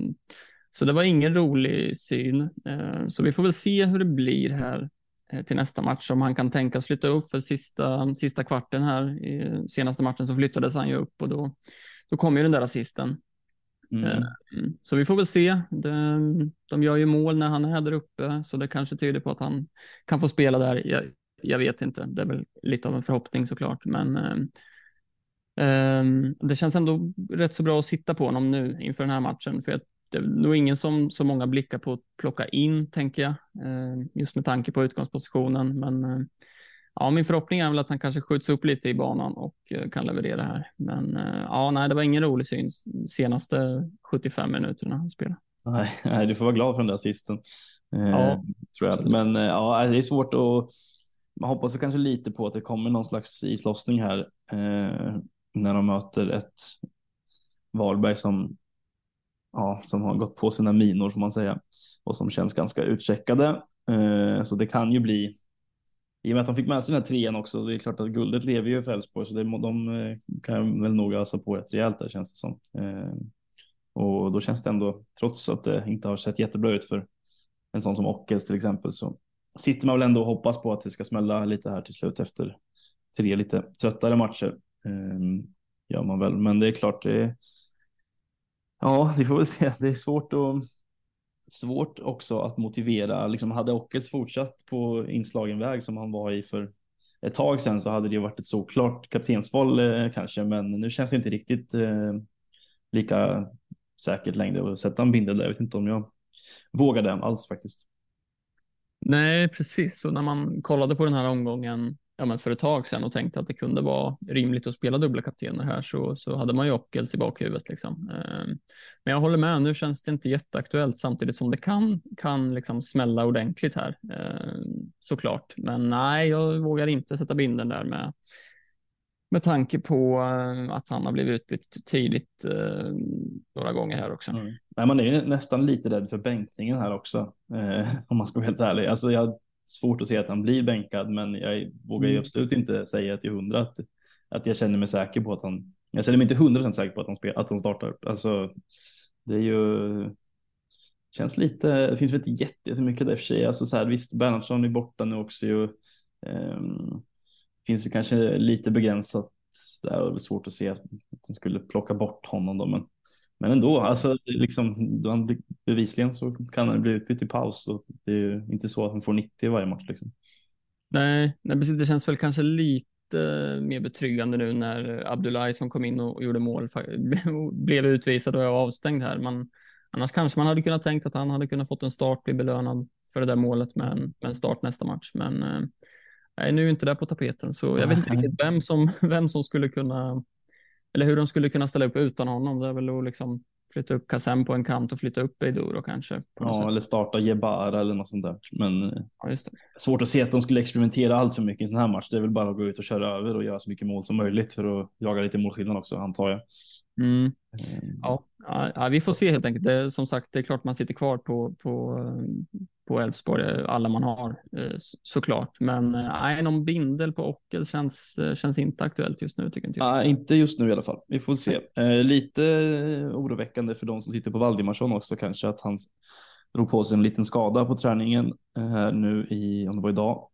så det var ingen rolig syn. Eh, så vi får väl se hur det blir här eh, till nästa match om han kan tänkas flytta upp för sista, sista kvarten här. I senaste matchen så flyttades han ju upp och då, då kom ju den där assisten. Mm. Eh, så vi får väl se. De, de gör ju mål när han är där uppe, så det kanske tyder på att han kan få spela där. Jag, jag vet inte, det är väl lite av en förhoppning såklart, men um, det känns ändå rätt så bra att sitta på honom nu inför den här matchen, för det är nog ingen som så många blickar på att plocka in, tänker jag, uh, just med tanke på utgångspositionen. Men uh, ja, min förhoppning är väl att han kanske skjuts upp lite i banan och eh, kan leverera här. Men eh, ja, nej, det var ingen rolig syn senaste 75 minuterna han spelade. Nej, nej, du får vara glad för den där assisten. Eh, ja, tror jag. Men ja, det är svårt att. Man hoppas kanske lite på att det kommer någon slags islossning här eh, när de möter ett Varberg som ja, som har gått på sina minor får man säga och som känns ganska utcheckade. Eh, så det kan ju bli i och med att de fick med sig den här trean också, så är klart att guldet lever ju för Elfsborg, så det, de eh, kan väl nog ösa på rätt rejält där känns det som. Eh, och då känns det ändå, trots att det inte har sett jättebra ut för en sån som Ockels till exempel, så sitter man väl ändå och hoppas på att det ska smälla lite här till slut efter tre lite tröttare matcher. Ehm, gör man väl, men det är klart, det, ja, vi får väl se. Det är svårt att svårt också att motivera. Liksom hade Ockels fortsatt på inslagen väg som han var i för ett tag sedan så hade det varit ett såklart kaptensval eh, kanske, men nu känns det inte riktigt eh, lika säkert längre att sätta en bindel där. Jag vet inte om jag vågar det alls faktiskt. Nej, precis. Och när man kollade på den här omgången ja, men för ett tag sedan och tänkte att det kunde vara rimligt att spela dubbla kaptener här så, så hade man ju Ockels i bakhuvudet. Liksom. Ehm, men jag håller med, nu känns det inte jätteaktuellt samtidigt som det kan, kan liksom smälla ordentligt här ehm, såklart. Men nej, jag vågar inte sätta binden där med, med tanke på ehm, att han har blivit utbytt tidigt eh, några gånger här också. Mm. Nej, man är ju nästan lite rädd för bänkningen här också, eh, om man ska vara helt ärlig. Alltså, jag svårt att se att han blir bänkad, men jag vågar ju mm. absolut inte säga till hundra att, att jag känner mig säker på att han. Jag känner mig inte hundra procent säker på att han, spel, att han startar. Alltså, det är ju. Känns lite. Det finns väl inte jättemycket där i och för sig. Alltså så här, visst, Bernhardsson är borta nu också ju. Um, finns det kanske lite begränsat där och det är svårt att se att de skulle plocka bort honom då, men, men ändå, alltså liksom, bevisligen så kan han bli utbytt i paus och det är ju inte så att han får 90 i varje match liksom. Nej, det känns väl kanske lite mer betryggande nu när Abdullahi som kom in och gjorde mål blev utvisad och är avstängd här. Man, annars kanske man hade kunnat tänkt att han hade kunnat fått en start, bli belönad för det där målet med en, med en start nästa match. Men eh, är nu inte där på tapeten, så jag vet inte riktigt vem som, vem som skulle kunna, eller hur de skulle kunna ställa upp utan honom. Det är väl att liksom flytta upp Kassem på en kant och flytta upp Eiduro kanske. Ja, sätt. eller starta Jebara eller något sånt där. Men ja, just det. svårt att se att de skulle experimentera allt för mycket i en sån här match. Det är väl bara att gå ut och köra över och göra så mycket mål som möjligt för att jaga lite målskillnad också, antar jag. Mm. Mm. Ja, ja, vi får se helt enkelt. Det, som sagt, det är klart man sitter kvar på, på, på Elfsborg, alla man har eh, såklart. Men eh, nej, någon bindel på Ockel känns, eh, känns inte aktuellt just nu. Tycker inte, nej, inte just nu i alla fall. Vi får se. lite oroväckande för de som sitter på Valdimarsson också kanske att han drog på sig en liten skada på träningen här nu i, om det var idag.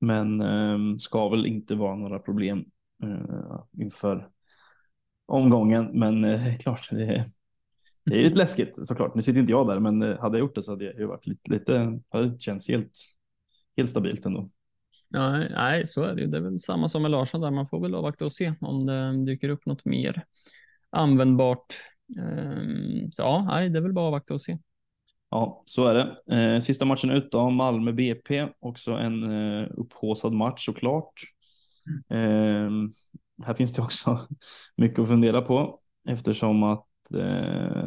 men ehm, ska väl inte vara några problem inför omgången. Men eh, klart, det, det är lite läskigt såklart. Nu sitter inte jag där, men eh, hade jag gjort det så hade jag ju varit lite, lite hade känts helt, helt stabilt ändå. Nej, nej, så är det ju. Det är väl samma som med Larsson där. Man får väl avvakta och se om det dyker upp något mer användbart. Ehm, så ja, nej, det är väl bara avvakta och se. Ja, så är det. Eh, sista matchen ut då, Malmö BP, också en upphåsad match såklart. Mm. Ehm, här finns det också mycket att fundera på eftersom att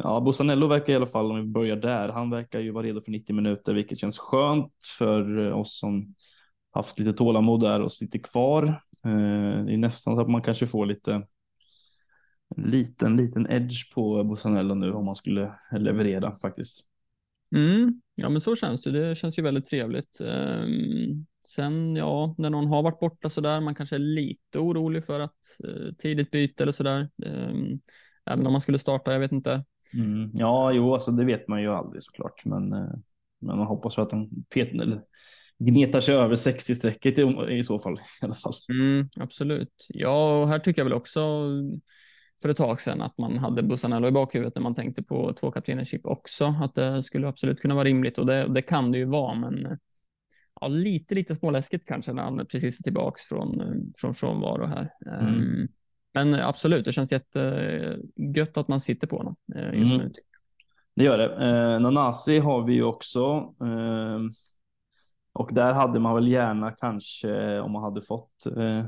ja, Bosanello verkar i alla fall, om vi börjar där, han verkar ju vara redo för 90 minuter, vilket känns skönt för oss som haft lite tålamod där och sitter kvar. Eh, det är nästan så att man kanske får lite en liten, liten edge på Bosanello nu om man skulle leverera faktiskt. Mm, ja, men så känns det. Det känns ju väldigt trevligt. Ehm, sen, ja, när någon har varit borta så där, man kanske är lite orolig för att eh, tidigt byte eller så där. Ehm, Eh, även om man skulle starta, jag vet inte. Mm, ja, jo, alltså det vet man ju aldrig såklart, men, eh, men man hoppas för att den petar gnetar sig över 60 strecket i, i så fall i alla fall. Mm, absolut. Ja, och här tycker jag väl också för ett tag sedan att man hade Bussanello i bakhuvudet när man tänkte på två kaptenership också, att det skulle absolut kunna vara rimligt och det, det kan det ju vara, men ja, lite, lite småläskigt kanske när han precis är tillbaks från, från frånvaro här. Mm. Um, men absolut, det känns jättegött att man sitter på honom uh, just mm. nu. Det gör det. Eh, Nanasi har vi ju också. Eh, och där hade man väl gärna kanske, om man hade fått eh,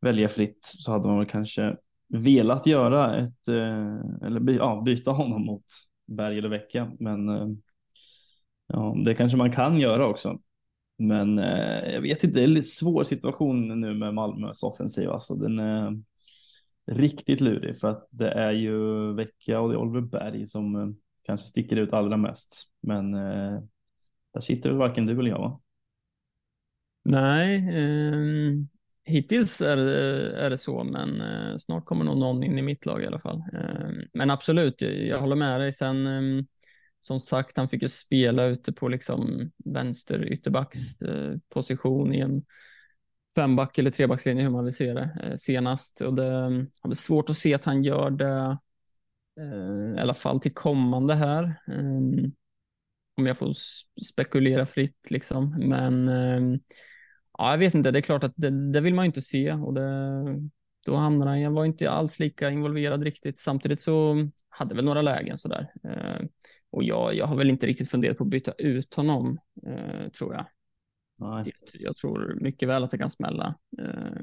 välja fritt, så hade man väl kanske velat göra ett, eh, eller by, ja, byta honom mot Berg eller Vecka. Men eh, ja, det kanske man kan göra också. Men eh, jag vet inte, det är en svår situation nu med Malmös offensiv. Alltså, den riktigt lurig för att det är ju Vecka och det är Oliver Berg som eh, kanske sticker ut allra mest. Men eh, där sitter väl varken du eller jag va? Nej, eh, hittills är det, är det så, men eh, snart kommer nog någon in i mitt lag i alla fall. Eh, men absolut, jag håller med dig. Sen som sagt, han fick ju spela ute på liksom vänster ytterbacks eh, position i en femback eller trebackslinje hur man vill se det eh, senast och det mm, har väl svårt att se att han gör det eh, i alla fall till kommande här. Eh, om jag får spekulera fritt liksom, men ja, jag vet inte. Det är klart att det, det vill man ju inte se och det, då hamnar han. Jag var inte alls lika involverad riktigt. Samtidigt så hade väl några lägen sådär. Och jag, jag har väl inte riktigt funderat på att byta ut honom, tror jag. Nej. Jag tror mycket väl att det kan smälla. Eh,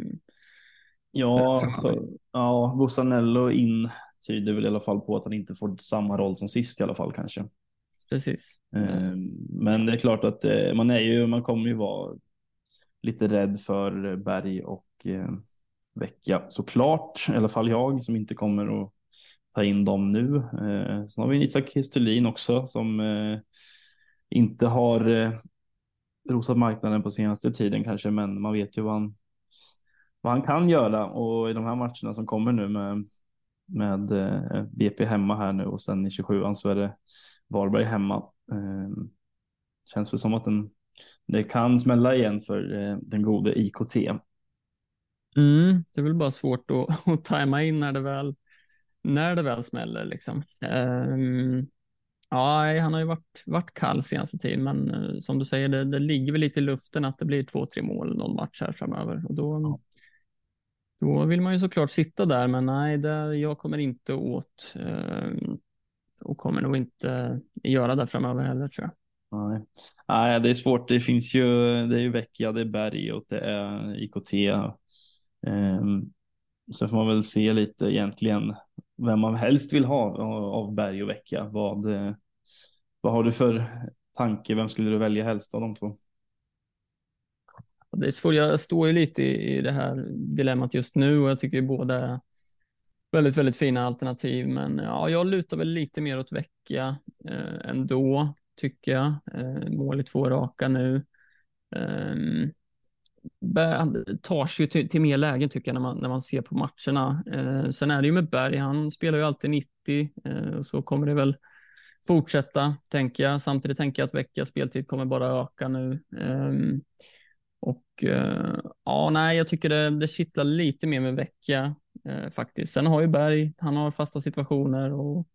ja, alltså, ja, Bussanello in tyder väl i alla fall på att han inte får samma roll som sist i alla fall kanske. Precis. Eh, men det är klart att eh, man är ju, man kommer ju vara lite rädd för Berg och eh, vecka såklart. I alla fall jag som inte kommer att ta in dem nu. Eh, sen har vi Isak Kristelin också som eh, inte har rosat marknaden på senaste tiden kanske, men man vet ju vad han, vad han kan göra och i de här matcherna som kommer nu med, med eh, BP hemma här nu och sen i 27an så är det Varberg hemma. Eh, känns väl som att den, det kan smälla igen för eh, den gode IKT. Mm, det är väl bara svårt att, att tajma in när det väl, när det väl smäller. Liksom. Um, ja, han har ju varit, varit kall senaste tiden, men uh, som du säger, det, det, ligger väl lite i luften att det blir två, tre mål någon match här framöver. Och då, ja. då vill man ju såklart sitta där, men nej, det, jag kommer inte åt um, och kommer nog inte göra det framöver heller tror jag. Nej. Nej, det är svårt. Det finns ju, det är ju Vecchia, det är Berg och det är IKT. Um, så får man väl se lite egentligen vem man helst vill ha av Berg och Vecchia. Vad, eh, vad har du för tanke? Vem skulle du välja helst av de två? Det är svårt. Jag står ju lite i, i det här dilemmat just nu och jag tycker båda är väldigt, väldigt fina alternativ. Men ja, jag lutar väl lite mer åt Vecchia eh, ändå tycker jag. Eh, mål i två raka nu. Ehm, han tar sig till, till mer lägen tycker jag när man, när man ser på matcherna. Eh, sen är det ju med Berg, han spelar ju alltid 90 eh, så kommer det väl fortsätta tänker jag. Samtidigt tänker jag att veckas speltid kommer bara öka nu. Eh, och eh, ja, nej, jag tycker det, det kittlar lite mer med vecka eh, faktiskt. Sen har ju Berg, han har fasta situationer och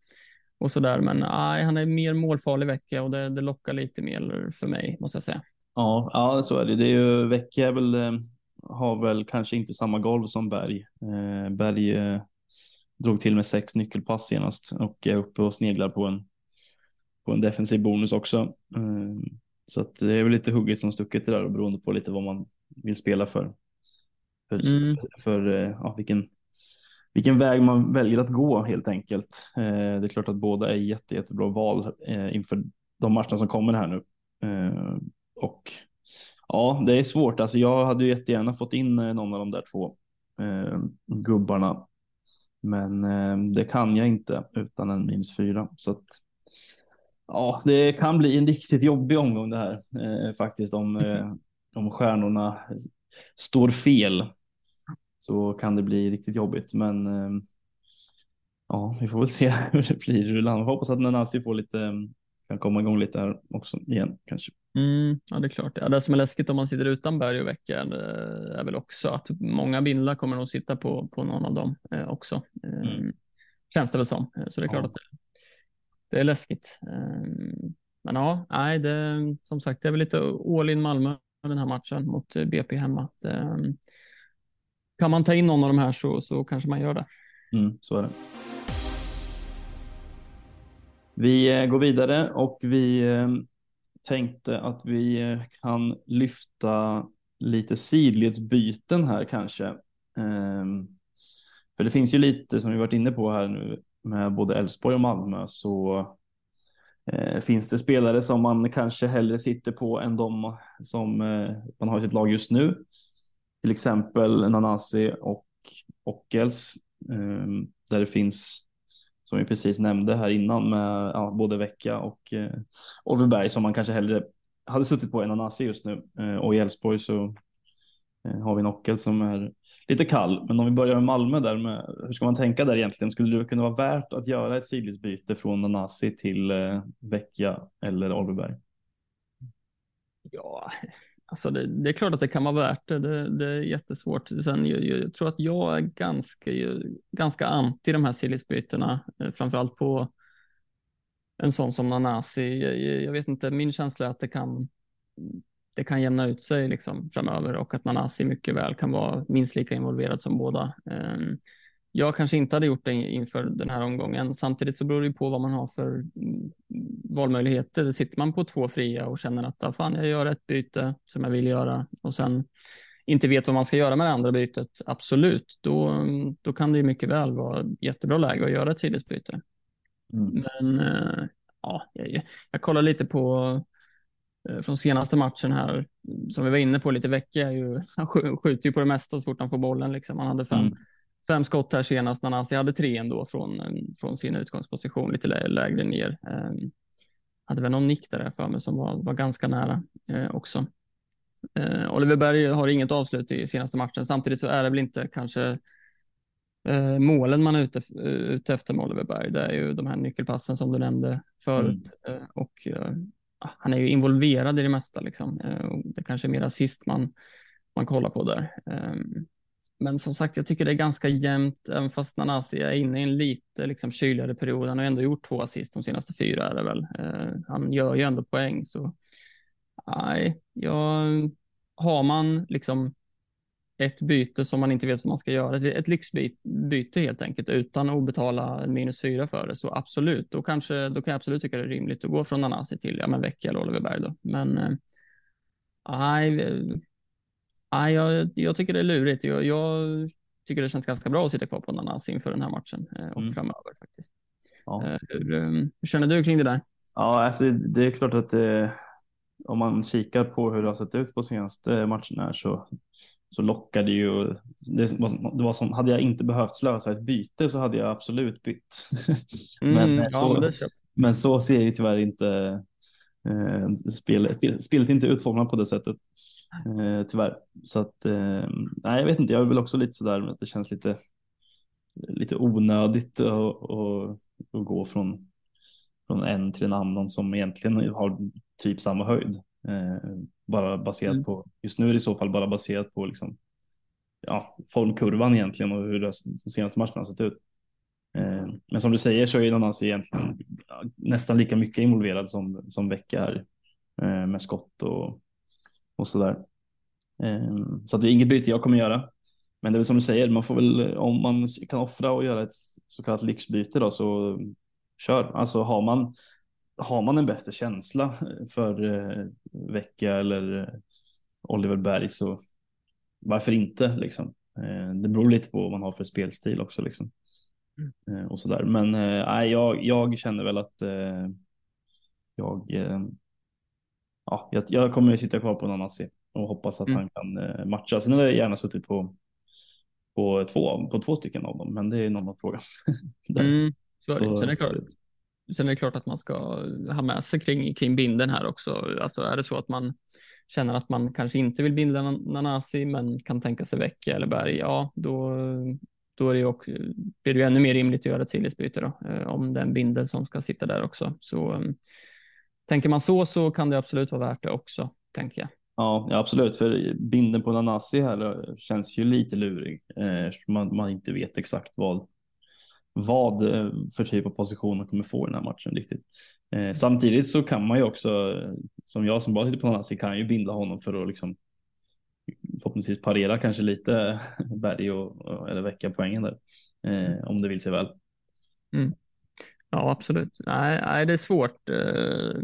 och så där. Men nej, han är mer målfarlig vecka och det, det lockar lite mer för mig måste jag säga. Ja, ja så är det. Det är ju vecka väl eh, har väl kanske inte samma golv som Berg. Eh, Berg eh, drog till med sex nyckelpass senast och är uppe och sneglar på en på en defensiv bonus också. Eh, så att det är väl lite hugget som stucket det där och beroende på lite vad man vill spela för. För, mm. för, för eh, ja, vilken vilken väg man väljer att gå helt enkelt. Eh, det är klart att båda är jätte, jättebra val inför de matcherna som kommer här nu. Eh, och ja, det är svårt. Alltså, jag hade ju jättegärna fått in någon av de där två gubbarna. Men det kan jag inte utan en minus fyra. Så att, ja, det kan bli en riktigt jobbig omgång det här faktiskt om, om stjärnorna står fel så kan det bli riktigt jobbigt. Men ehm, ja, vi får väl se hur det blir. Jag hoppas att Nanasi får lite, ehm, kan komma igång lite här också igen kanske. Mm, ja, det är klart. Ja, det som är läskigt om man sitter utan Berg och Vecka är väl också att många bindlar kommer nog sitta på, på någon av dem eh, också. Eh, mm. Känns det väl som. Eh, så det är klart ja. att det, det, är läskigt. Eh, men ja, nej, det, som sagt, det är väl lite all in Malmö den här matchen mot BP hemma. Det, kan man ta in någon av de här så, så kanske man gör det. Mm, så är det. Vi eh, går vidare och vi eh, tänkte att vi eh, kan lyfta lite sidledsbyten här kanske. Ehm, för det finns ju lite som vi varit inne på här nu med både Elfsborg och Malmö så eh, finns det spelare som man kanske hellre sitter på än de som eh, man har i sitt lag just nu till exempel Nanasi och Ockels, ehm, där det finns, som vi precis nämnde här innan, med ja, både Vecka och eh, Oliver Berg som man kanske hellre hade suttit på än Nanasi just nu. Eh, och i Elfsborg så eh, har vi en Ockel som är lite kall. Men om vi börjar med Malmö där, med, hur ska man tänka där egentligen? Skulle det kunna vara värt att göra ett sidledsbyte från Nanasi till eh, Vecchia eller Oliver Berg? Ja, Alltså det, det, är klart att det kan vara värt det. Det, det är jättesvårt. Sen, jag, jag, tror att jag är ganska, ganska anti de här sillisbytena, eh, framförallt på en sån som Nanasi. Jag, jag, vet inte, min känsla är att det kan, det kan jämna ut sig liksom framöver och att Nanasi mycket väl kan vara minst lika involverad som båda. Ehm, jag kanske inte hade gjort det inför den här omgången. Samtidigt så beror det på vad man har för valmöjligheter. Sitter man på två fria och känner att ah, fan, jag gör ett byte som jag vill göra och sen inte vet vad man ska göra med det andra bytet, absolut, då, då kan det ju mycket väl vara jättebra läge att göra ett sidledsbyte. Mm. Men äh, ja, jag, jag kollar lite på eh, från senaste matchen här, som vi var inne på lite vecka, är ju, han skjuter ju på det mesta så fort han får bollen. Liksom. Han hade fem, mm. fem skott här senast, Nanasi hade tre ändå från, från sin utgångsposition, lite lä lägre ner. Hade väl någon nick där för mig som var, var ganska nära eh, också. Eh, Oliver Berg har inget avslut i senaste matchen. Samtidigt så är det väl inte kanske eh, målen man är ute, ute efter med Oliver Berg. Det är ju de här nyckelpassen som du nämnde förut. Mm. Eh, och eh, han är ju involverad i det mesta. Liksom. Eh, det kanske är mer assist man, man kollar på där. Men som sagt, jag tycker det är ganska jämnt, även fast Nanasi alltså är inne i en lite liksom, kyligare period. Han har ändå gjort två assist de senaste fyra. Är det väl. Eh, han gör ju ändå poäng. Så nej, jag, har man liksom ett byte som man inte vet vad man ska göra, ett lyxbyte helt enkelt utan att betala minus fyra för det, så absolut, då, kanske, då kan jag absolut tycka det är rimligt att gå från Nanasi till ja, men Vecchia eller Oliver Berg. Då. Men eh, nej, jag, jag tycker det är lurigt. Jag, jag, tycker det känns ganska bra att sitta kvar på Nanasi inför den här matchen eh, och mm. framöver faktiskt. Ja. Eh, hur, hur, känner du kring det där? Ja, alltså, det är klart att det, om man kikar på hur det har sett ut på senaste matcherna så, så lockar det ju. Det var, det var som, hade jag inte behövt slösa ett byte så hade jag absolut bytt. Mm, men, så, ja, men så ser ju tyvärr inte eh, spelet, spelet inte utformat på det sättet. Eh, tyvärr. Så att, eh, nej, jag vet inte, jag är väl också lite sådär att det känns lite, lite onödigt att, gå från från en till en annan som egentligen har typ samma höjd. Eh, bara baserat mm. på, just nu är det i så fall bara baserat på liksom, ja, formkurvan egentligen och hur de senaste matcherna har sett ut. Eh, men som du säger så är Nanasi egentligen nästan lika mycket involverad som, som Vecka är eh, med skott och, och sådär. Eh, så det är inget byte jag kommer göra. Men det är väl som du säger, man får väl, om man kan offra och göra ett så kallat lyxbyte då så kör. Alltså har man, har man en bättre känsla för eh, Vecka eller eh, Oliver Berg så varför inte liksom. Eh, det beror lite på vad man har för spelstil också liksom. Mm. Eh, och sådär. Men eh, jag, jag känner väl att eh, jag, ja, jag, jag kommer att sitta kvar på Nanasi och hoppas att mm. han kan eh, matcha. Sen hade jag gärna suttit på, på, två, på två stycken av dem, men det är en annan fråga. mm. Så är det. Sen, är det klart, sen är det klart att man ska ha med sig kring, kring binden här också. Alltså är det så att man känner att man kanske inte vill binda Nanasi men kan tänka sig Vecchia eller Berg, ja då, då är det också, blir det ju ännu mer rimligt att göra ett sillisbyte då, eh, om den bindel som ska sitta där också. Så um, tänker man så så kan det absolut vara värt det också, tänker jag. Ja, absolut, för binden på Nanasi här känns ju lite lurig. Eh, man, man inte vet exakt vad vad eh, för typ av position han kommer få i den här matchen riktigt. Eh, samtidigt så kan man ju också, som jag som bara sitter på Nanasi, kan ju binda honom för att liksom förhoppningsvis parera kanske lite Berg och, eller väcka poängen där. Eh, om det vill sig väl. Mm. Ja, absolut. Nej, nej, det är svårt. Eh,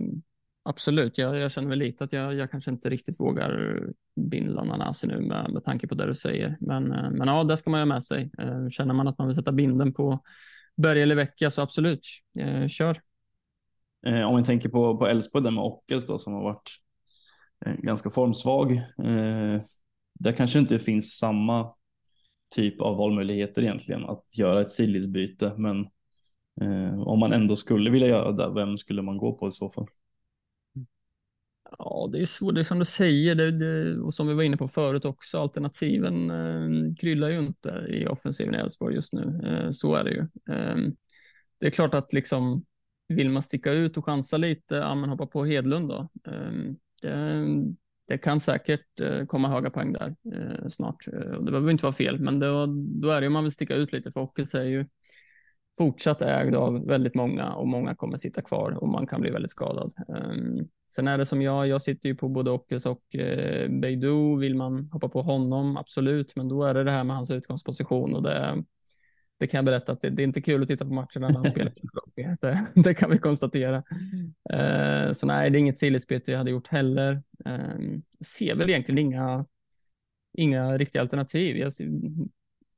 absolut, jag, jag känner väl lite att jag, jag kanske inte riktigt vågar binda Nanasi nu med, med tanke på det du säger. Men, eh, men ja, det ska man ha med sig. Eh, känner man att man vill sätta binden på Berg eller Vecka så absolut, eh, kör. Eh, om vi tänker på på Elfsborg där med Ockels då som har varit eh, ganska formsvag. Där kanske inte finns samma typ av valmöjligheter egentligen att göra ett sillisbyte, men Eh, om man ändå skulle vilja göra det, vem skulle man gå på i så fall? Ja, det är svårt. Det är som du säger, det, det, och som vi var inne på förut också, alternativen eh, kryllar ju inte i offensiven i Elfsborg just nu. Eh, så är det ju. Eh, det är klart att liksom, vill man sticka ut och chansa lite, ja, men hoppa på Hedlund då. Eh, det, det, kan säkert eh, komma höga poäng där eh, snart. Eh, det behöver inte vara fel, men då, då är det ju man vill sticka ut lite, för Ockels är ju fortsatt ägd av väldigt många och många kommer sitta kvar och man kan bli väldigt skadad. Um, sen är det som jag, jag sitter ju på både Ockels och eh, Beidou. Vill man hoppa på honom, absolut, men då är det det här med hans utgångsposition och det, det kan jag berätta att det, det är inte kul att titta på matcherna när han spelar. det, det kan vi konstatera. Uh, så nej, det är inget silligt jag hade gjort heller. Uh, ser väl egentligen inga, inga riktiga alternativ. Jag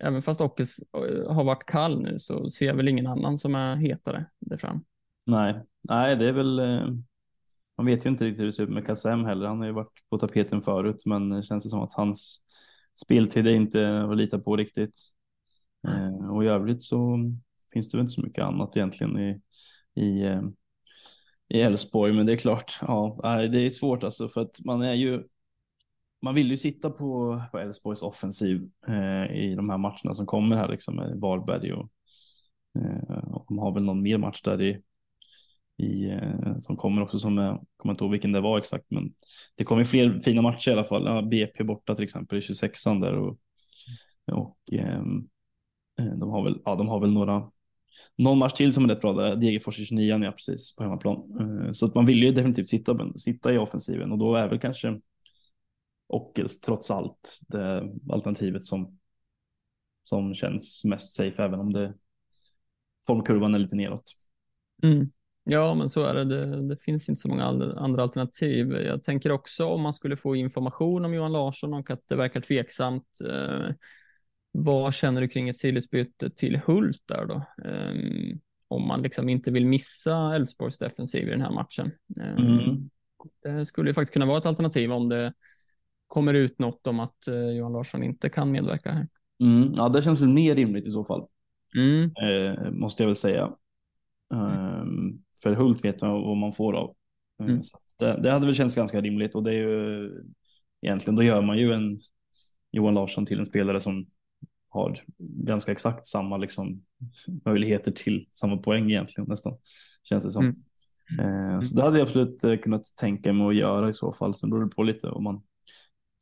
även fast Ockels eh, har varit kall nu så ser jag väl ingen annan som är hetare där fram. Nej, nej, det är väl. Eh, man vet ju inte riktigt hur det ser ut med Kassem heller. Han har ju varit på tapeten förut, men det känns det som att hans speltid är inte att lita på riktigt. Eh, och i övrigt så finns det väl inte så mycket annat egentligen i, i, i Elfsborg. Men det är klart, ja, det är svårt alltså för att man är ju man vill ju sitta på, på Elfsborgs offensiv eh, i de här matcherna som kommer här liksom med Varberg och, eh, och de har väl någon mer match där i, i eh, som kommer också som jag kommer inte ihåg vilken det var exakt, men det kommer fler fina matcher i alla fall. Ja, BP borta till exempel i 26an där och, och ehm, eh, de har väl, ja, de har väl några någon match till som är rätt bra där, Degerfors i 29 ja precis på hemmaplan. Eh, så att man vill ju definitivt sitta, sitta i offensiven och då är väl kanske och trots allt det alternativet som, som känns mest safe även om det formkurvan är lite neråt. Mm. Ja, men så är det. det. det. finns inte så många andra alternativ. Jag tänker också om man skulle få information om Johan Larsson och att det verkar tveksamt. Eh, vad känner du kring ett sidledsbyte till Hult där då? Eh, om man liksom inte vill missa Elfsborgs defensiv i den här matchen. Eh, mm. Det skulle ju faktiskt kunna vara ett alternativ om det kommer ut något om att eh, Johan Larsson inte kan medverka här. Mm, ja, det känns väl mer rimligt i så fall. Mm. Eh, måste jag väl säga. Um, för Hult vet man vad man får av. Eh, mm. Så det, det, hade väl känts ganska rimligt och det är ju egentligen, då gör man ju en Johan Larsson till en spelare som har ganska exakt samma liksom, möjligheter till samma poäng egentligen nästan. Känns det som. Mm. Eh, så det hade jag absolut eh, kunnat tänka mig att göra i så fall. Sen beror det på lite om man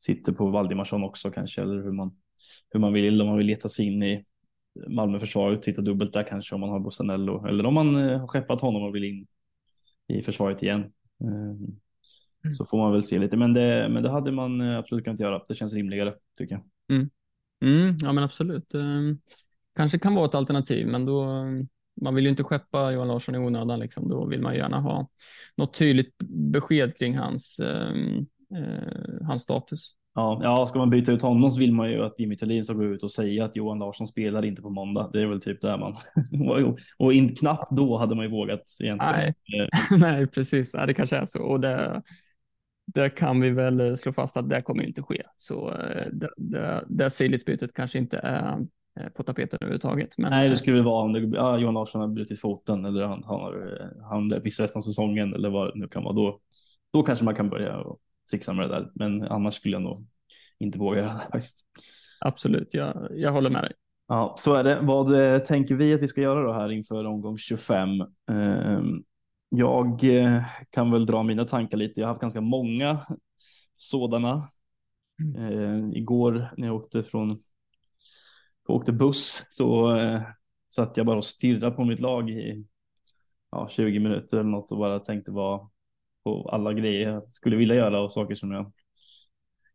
sitter på Valdimarsson också kanske, eller hur man, hur man vill, om man vill leta sig in i Malmöförsvaret, titta dubbelt där kanske om man har Bossanello, eller om man eh, har skeppat honom och vill in i försvaret igen. Eh, mm. Så får man väl se lite, men det, men det hade man eh, absolut kunnat göra. Det känns rimligare tycker jag. Mm. Mm, ja, men absolut. Kanske kan vara ett alternativ, men då man vill ju inte skeppa Johan Larsson i onödan. Liksom. Då vill man gärna ha något tydligt besked kring hans eh, hans status. Ja, ja, ska man byta ut honom så vill man ju att Jimmy Tillin ska gå ut och säga att Johan Larsson spelar inte på måndag. Det är väl typ där man och in, knappt då hade man ju vågat egentligen. Nej, eh. Nej precis. Nej, det kanske är så och det, det kan vi väl slå fast att det kommer inte ske. Så eh, det, det, det sidledsbytet kanske inte är eh, på tapeten överhuvudtaget. Men... Nej, det skulle vara om det, ja, Johan Larsson har brutit foten eller han, han har han missar resten av säsongen eller vad det nu kan vara. Då, då kanske man kan börja och trixa med det där. Men annars skulle jag nog inte våga göra det faktiskt. Absolut, jag, jag håller med dig. Ja, så är det. Vad eh, tänker vi att vi ska göra då här inför omgång 25? Ehm, jag eh, kan väl dra mina tankar lite. Jag har haft ganska många sådana. Ehm, igår när jag åkte från jag åkte buss så eh, satt jag bara och stirrade på mitt lag i ja, 20 minuter eller något och bara tänkte vad, på alla grejer jag skulle vilja göra och saker som jag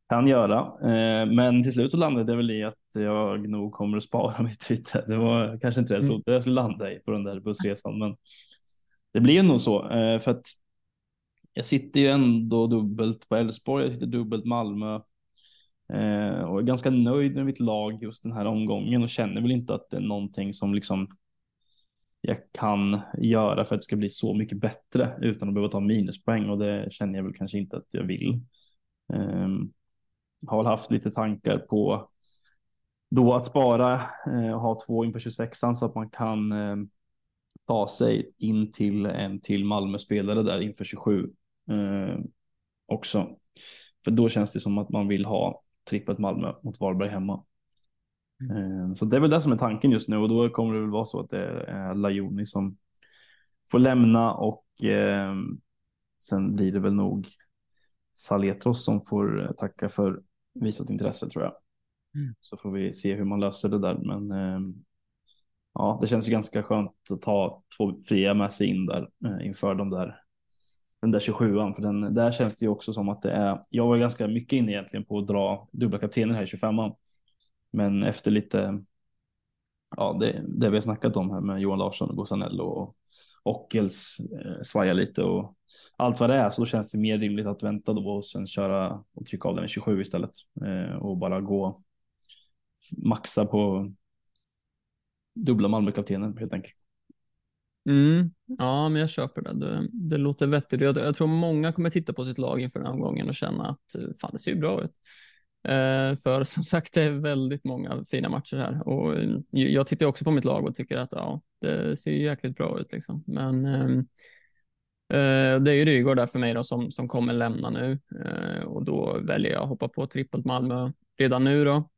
kan göra. Eh, men till slut så landade det väl i att jag nog kommer att spara mitt byte. Det var kanske inte det jag mm. trodde jag skulle landa i på den där bussresan, men det blir nog så eh, för att jag sitter ju ändå dubbelt på Elfsborg. Jag sitter dubbelt Malmö eh, och är ganska nöjd med mitt lag just den här omgången och känner väl inte att det är någonting som liksom jag kan göra för att det ska bli så mycket bättre utan att behöva ta minuspoäng och det känner jag väl kanske inte att jag vill. Um, har väl haft lite tankar på då att spara eh, och ha två inför 26an så att man kan ehm, ta sig in till en till Malmö-spelare där inför 27 ehm, också. För då känns det som att man vill ha trippet Malmö mot Varberg hemma. Mm. Så det är väl det som är tanken just nu och då kommer det väl vara så att det är Lajoni som får lämna och eh, sen blir det väl nog Saletros som får eh, tacka för visat intresse tror jag. Mm. Så får vi se hur man löser det där. Men eh, ja, det känns ju ganska skönt att ta två fria med sig in där eh, inför de där den där 27an, för den där känns det ju också som att det är. Jag var ganska mycket inne egentligen på att dra dubbla kaptener här i 25an men efter lite, ja, det, det vi har snackat om här med Johan Larsson och Gossanello och Ockels eh, svajar lite och allt vad det är så då känns det mer rimligt att vänta då och sen köra och trycka av den i 27 istället eh, och bara gå maxa på dubbla Malmökaptenen helt enkelt. Mm. Ja, men jag köper det. Det, det låter vettigt. Jag, jag, tror många kommer titta på sitt lag inför den här omgången och känna att eh, fan, det ser ju bra ut. Eh, för som sagt, det är väldigt många fina matcher här och eh, jag tittar också på mitt lag och tycker att ja, det ser jäkligt bra ut liksom. Men ehm, eh, det är ju Rygaard där för mig då som, som kommer lämna nu eh, och då väljer jag att hoppa på trippelt Malmö redan nu då.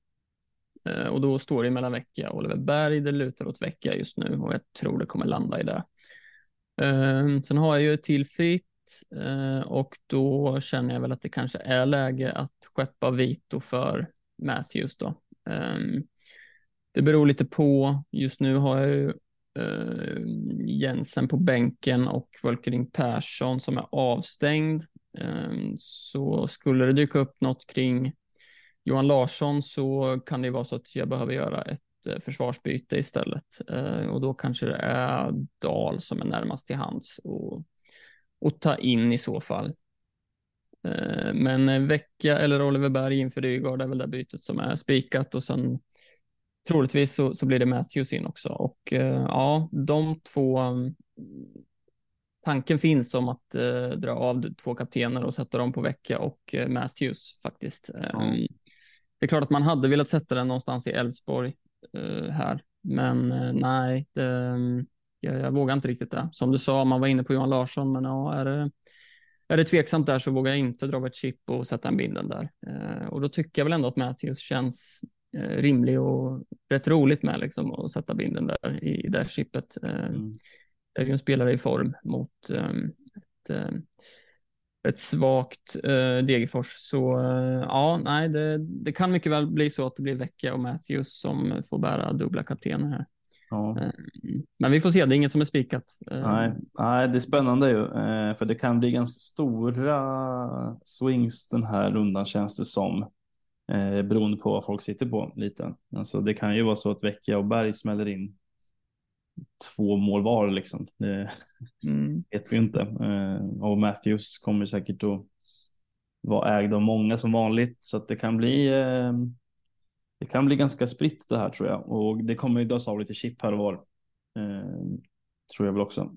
Eh, och då står det mellan Vecchia och Oliver Berg. Det lutar åt Vecchia just nu och jag tror det kommer landa i det. Ehm, sen har jag ju ett till fritt Eh, och då känner jag väl att det kanske är läge att skeppa Vito för Matthews då. Ehm, det beror lite på. Just nu har jag ju eh, Jensen på bänken och Volkering Persson som är avstängd. Ehm, så skulle det dyka upp något kring Johan Larsson så kan det vara så att jag behöver göra ett eh, försvarsbyte istället och då kanske det är Dal som är närmast till hands och att ta in i så fall. Eh, men Vecka eller Oliver Berg inför Rygaard är väl det bytet som är spikat och sen troligtvis så, så blir det Matthews in också. Och eh, ja, de två mm, tanken finns om att eh, dra av två kaptener och sätta dem på Vecka och eh, Matthews faktiskt. Mm. Det är klart att man hade velat sätta den någonstans i Elfsborg eh, här, men nej, det, mm, jag, jag vågar inte riktigt det. Som du sa, man var inne på Johan Larsson, men ja, är det, är det tveksamt där så vågar jag inte dra ett chip och sätta en binden där. Eh, och då tycker jag väl ändå att Matthews känns eh, rimlig och rätt roligt med liksom, att sätta binden där i, i det chippet. Eh, mm. Det är ju en spelare i form mot eh, ett, eh, ett svagt eh, Degerfors. Så eh, ja, nej, det, det kan mycket väl bli så att det blir Vecchia och Matthews som får bära dubbla kaptener här. Ja. Eh, men vi får se, det är inget som är spikat. Eh, nej, nej det är spännande ju, eh, för det kan bli ganska stora swings den här rundan känns det som. Beroende på vad folk sitter på lite. Alltså det kan ju vara så att Vecchia och Berg smäller in två mål var liksom. Det mm. vet vi inte. Och Matthews kommer säkert att vara ägd av många som vanligt så att det kan bli det kan bli ganska spritt det här tror jag och det kommer ju dras av lite chip här och var. Eh, tror jag väl också.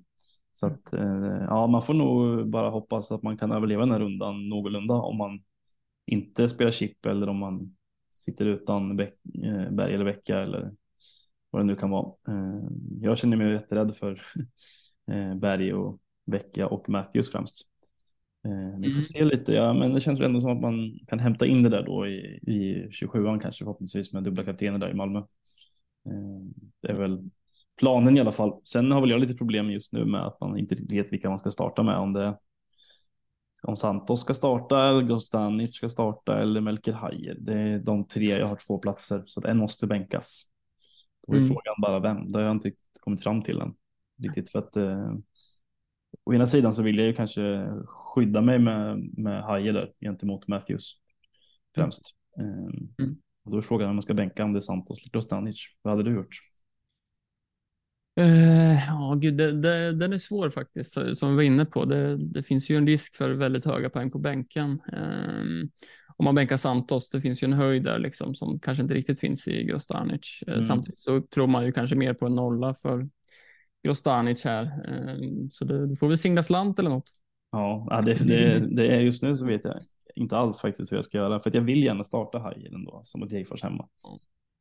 Så att eh, ja, man får nog bara hoppas att man kan överleva den här rundan någorlunda om man inte spelar chip eller om man sitter utan eh, berg eller vecka eller vad det nu kan vara. Eh, jag känner mig jätterädd för eh, berg och vecka och Matthews främst. Eh, vi får mm. se lite, ja, men det känns väl ändå som att man kan hämta in det där då i, i 27an kanske förhoppningsvis med dubbla kaptener där i Malmö. Eh, det är väl planen i alla fall. Sen har väl jag lite problem just nu med att man inte vet vilka man ska starta med. Om det om Santos ska starta, Gostanic ska starta eller Melker Hajer. Det är de tre. Jag har två platser så en måste bänkas. Då är mm. frågan bara vem. Det har jag inte kommit fram till än riktigt för att eh, å ena sidan så vill jag ju kanske skydda mig med, med Haje där gentemot Matthews främst. Mm. Mm. Och då är frågan om man ska bänka om det är Santos eller Stanic. Vad hade du gjort? Uh, ja, gud, det, det, den är svår faktiskt, som vi var inne på. Det, det finns ju en risk för väldigt höga poäng på bänken. Um, om man bänkar Santos, det finns ju en höjd där liksom, som kanske inte riktigt finns i Grostanic. Mm. Samtidigt så tror man ju kanske mer på en nolla för Grostanic här. Ehm, så det, du får väl singla slant eller något. Ja, det, det, det, är just nu så vet jag inte alls faktiskt hur jag ska göra. För att jag vill gärna starta Hajen ändå, som ett Degerfors hemma.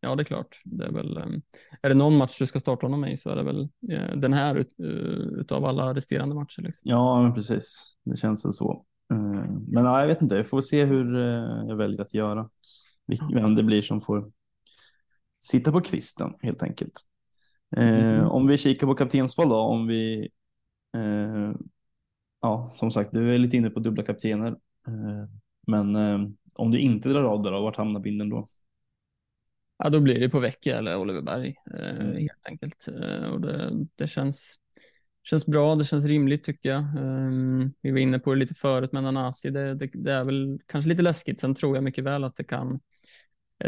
Ja, det är klart. Det är, väl, ehm, är det någon match du ska starta honom i så är det väl eh, den här ut, eh, utav alla resterande matcher. Liksom. Ja, men precis. Det känns väl så. Men ja, jag vet inte, jag får se hur eh, jag väljer att göra. Vem det blir som får sitta på kvisten helt enkelt. Mm. om vi kikar på kaptensval då, om vi eh, ja, som sagt, du är lite inne på dubbla kaptener. Eh, men eh, om du inte drar av där, vart hamnar binden då? Ja, då blir det på Vecchia eller Oliver Berg eh, mm. helt enkelt. Och det, det, känns, känns bra, det känns rimligt tycker jag. Vi var inne på det lite förut med Nanasi, det, det, det är väl kanske lite läskigt. Sen tror jag mycket väl att det kan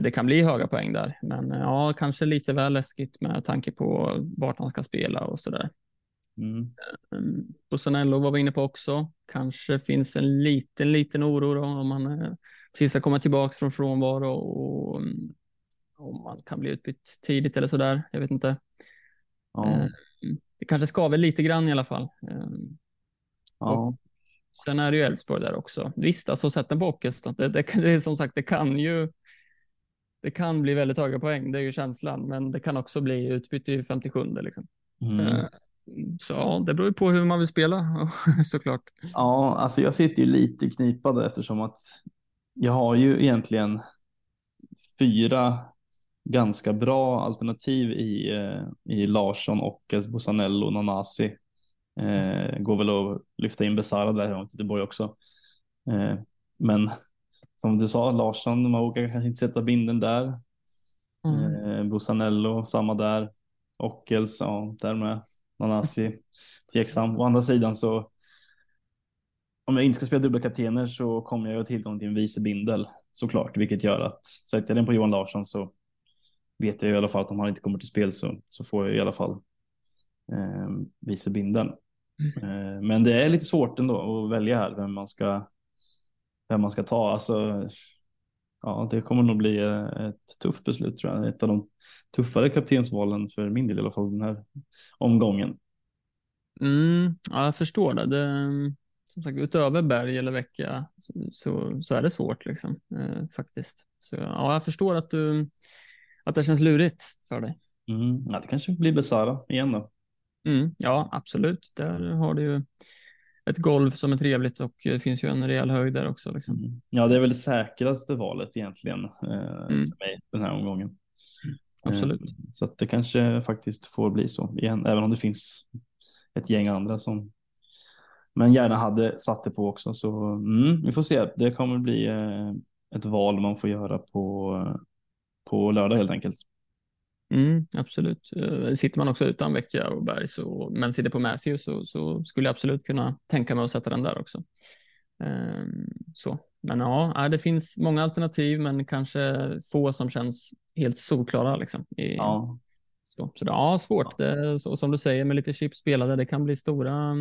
det kan bli höga poäng där, men ja, kanske lite väl läskigt med tanke på vart han ska spela och så där. Mm. Ehm, Bussanello var vi inne på också. Kanske finns en liten, liten oro då, om han eh, precis har kommit tillbaka från frånvaro och om man kan bli utbytt tidigt eller så där. Jag vet inte. Ja. Ehm, det kanske skaver lite grann i alla fall. Eh, Ja, Sen är det ju Elfsborg där också. Visst, alltså sätten på Åkesson, det, det, det är som sagt, det kan ju det kan bli väldigt höga poäng, det är ju känslan, men det kan också bli utbyte i 57 liksom. mm. Eh, Så ja, det beror ju på hur man vill spela såklart. ja, alltså jag sitter ju lite i knipade eftersom att jag har ju egentligen fyra ganska bra alternativ i, eh, i Larsson, Ockels, Bosanello Nanasi. Eh, går väl att lyfta in Besara där mot Göteborg också. Eh, men som du sa, Larsson, man vågar kanske inte sätta binden där. Mm. Eh, Bosanello, samma där. Ockels, ja, där med. Nanasi, tveksam. Å andra sidan så om jag inte ska spela dubbla kaptener så kommer jag ha tillgång till en vice bindel såklart, vilket gör att sätter jag den på Johan Larsson så vet jag i alla fall att om han inte kommer till spel så, så får jag i alla fall eh, vice bindeln. Eh, men det är lite svårt ändå att välja här vem man ska, vem man ska ta. Alltså, ja, det kommer nog bli eh, ett tufft beslut tror jag. Ett av de tuffare kaptensvalen för min del i alla fall den här omgången. Mm, ja, jag förstår det. det. Som sagt, utöver berg eller vecka så, så, så är det svårt liksom, eh, faktiskt. Så ja, jag förstår att, du, att det känns lurigt för dig. Mm. Ja, det kanske blir Besara igen då. Mm, ja, absolut. Där har du ju ett golv som är trevligt och det finns ju en rejäl höjd där också. Liksom. Mm. Ja, det är väl det säkraste valet egentligen eh, Mm. för mig den här omgången. Absolut. Eh, så att det kanske faktiskt får bli så igen, även om det finns ett gäng andra som men gärna hade satt det på också. Så mm, vi får se. Det kommer bli eh, ett val man får göra på, på lördag helt enkelt. Mm, absolut. Eh, Sitter man också utan vecka och berg så, men sitter på Matthew så, så skulle jag absolut kunna tänka mig att sätta den där också. Ehm, så. Men ja, ja, det finns många alternativ, men kanske få som känns helt solklara. Liksom, i, Ja, så. så det, ja, svårt. Det, så, som du säger, med lite chips spelade, det kan bli stora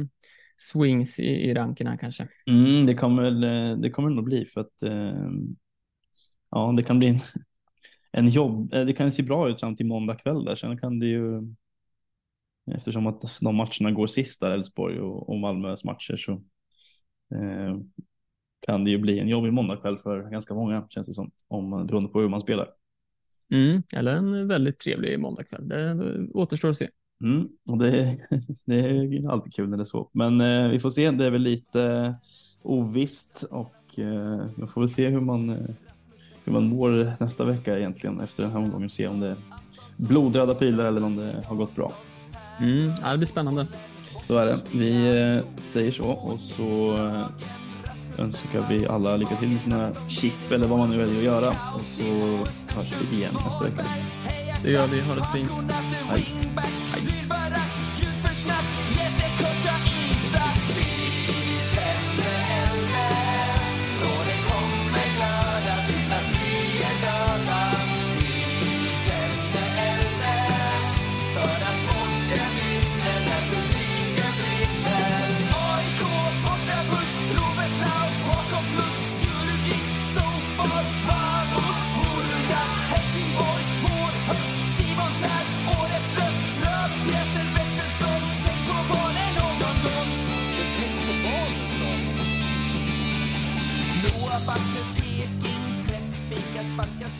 swings i, i ranken här kanske. mm, det kommer eh, det kommer nog bli för att eh, ja, det kan bli en, en jobb. eh, Det kan se bra ut fram till måndag kväll där. Sen kan det ju eftersom att de matcherna går sist där, Elfsborg och, och Malmös matcher så eh, kan det ju bli en jobbig måndagkväll för ganska många känns det som, om, beroende på hur man spelar. Mm, eller en väldigt trevlig måndagkväll. Det återstår att se. Mm, och det, det är alltid kul när det är så. Men eh, vi får se, det är väl lite ovisst och eh, jag får väl se hur man, eh, hur man mår nästa vecka egentligen efter den här omgången. Se om det är blodröda pilar eller om det har gått bra. Mm, ja, det blir spännande. Så är det. Vi eh, säger så och så eh, önskar vi alla lycka till med sina chip eller vad man nu väljer att göra. Och så hörs vi igen nästa vecka. Det gör vi. Ha det fint. Hej. Årets barcas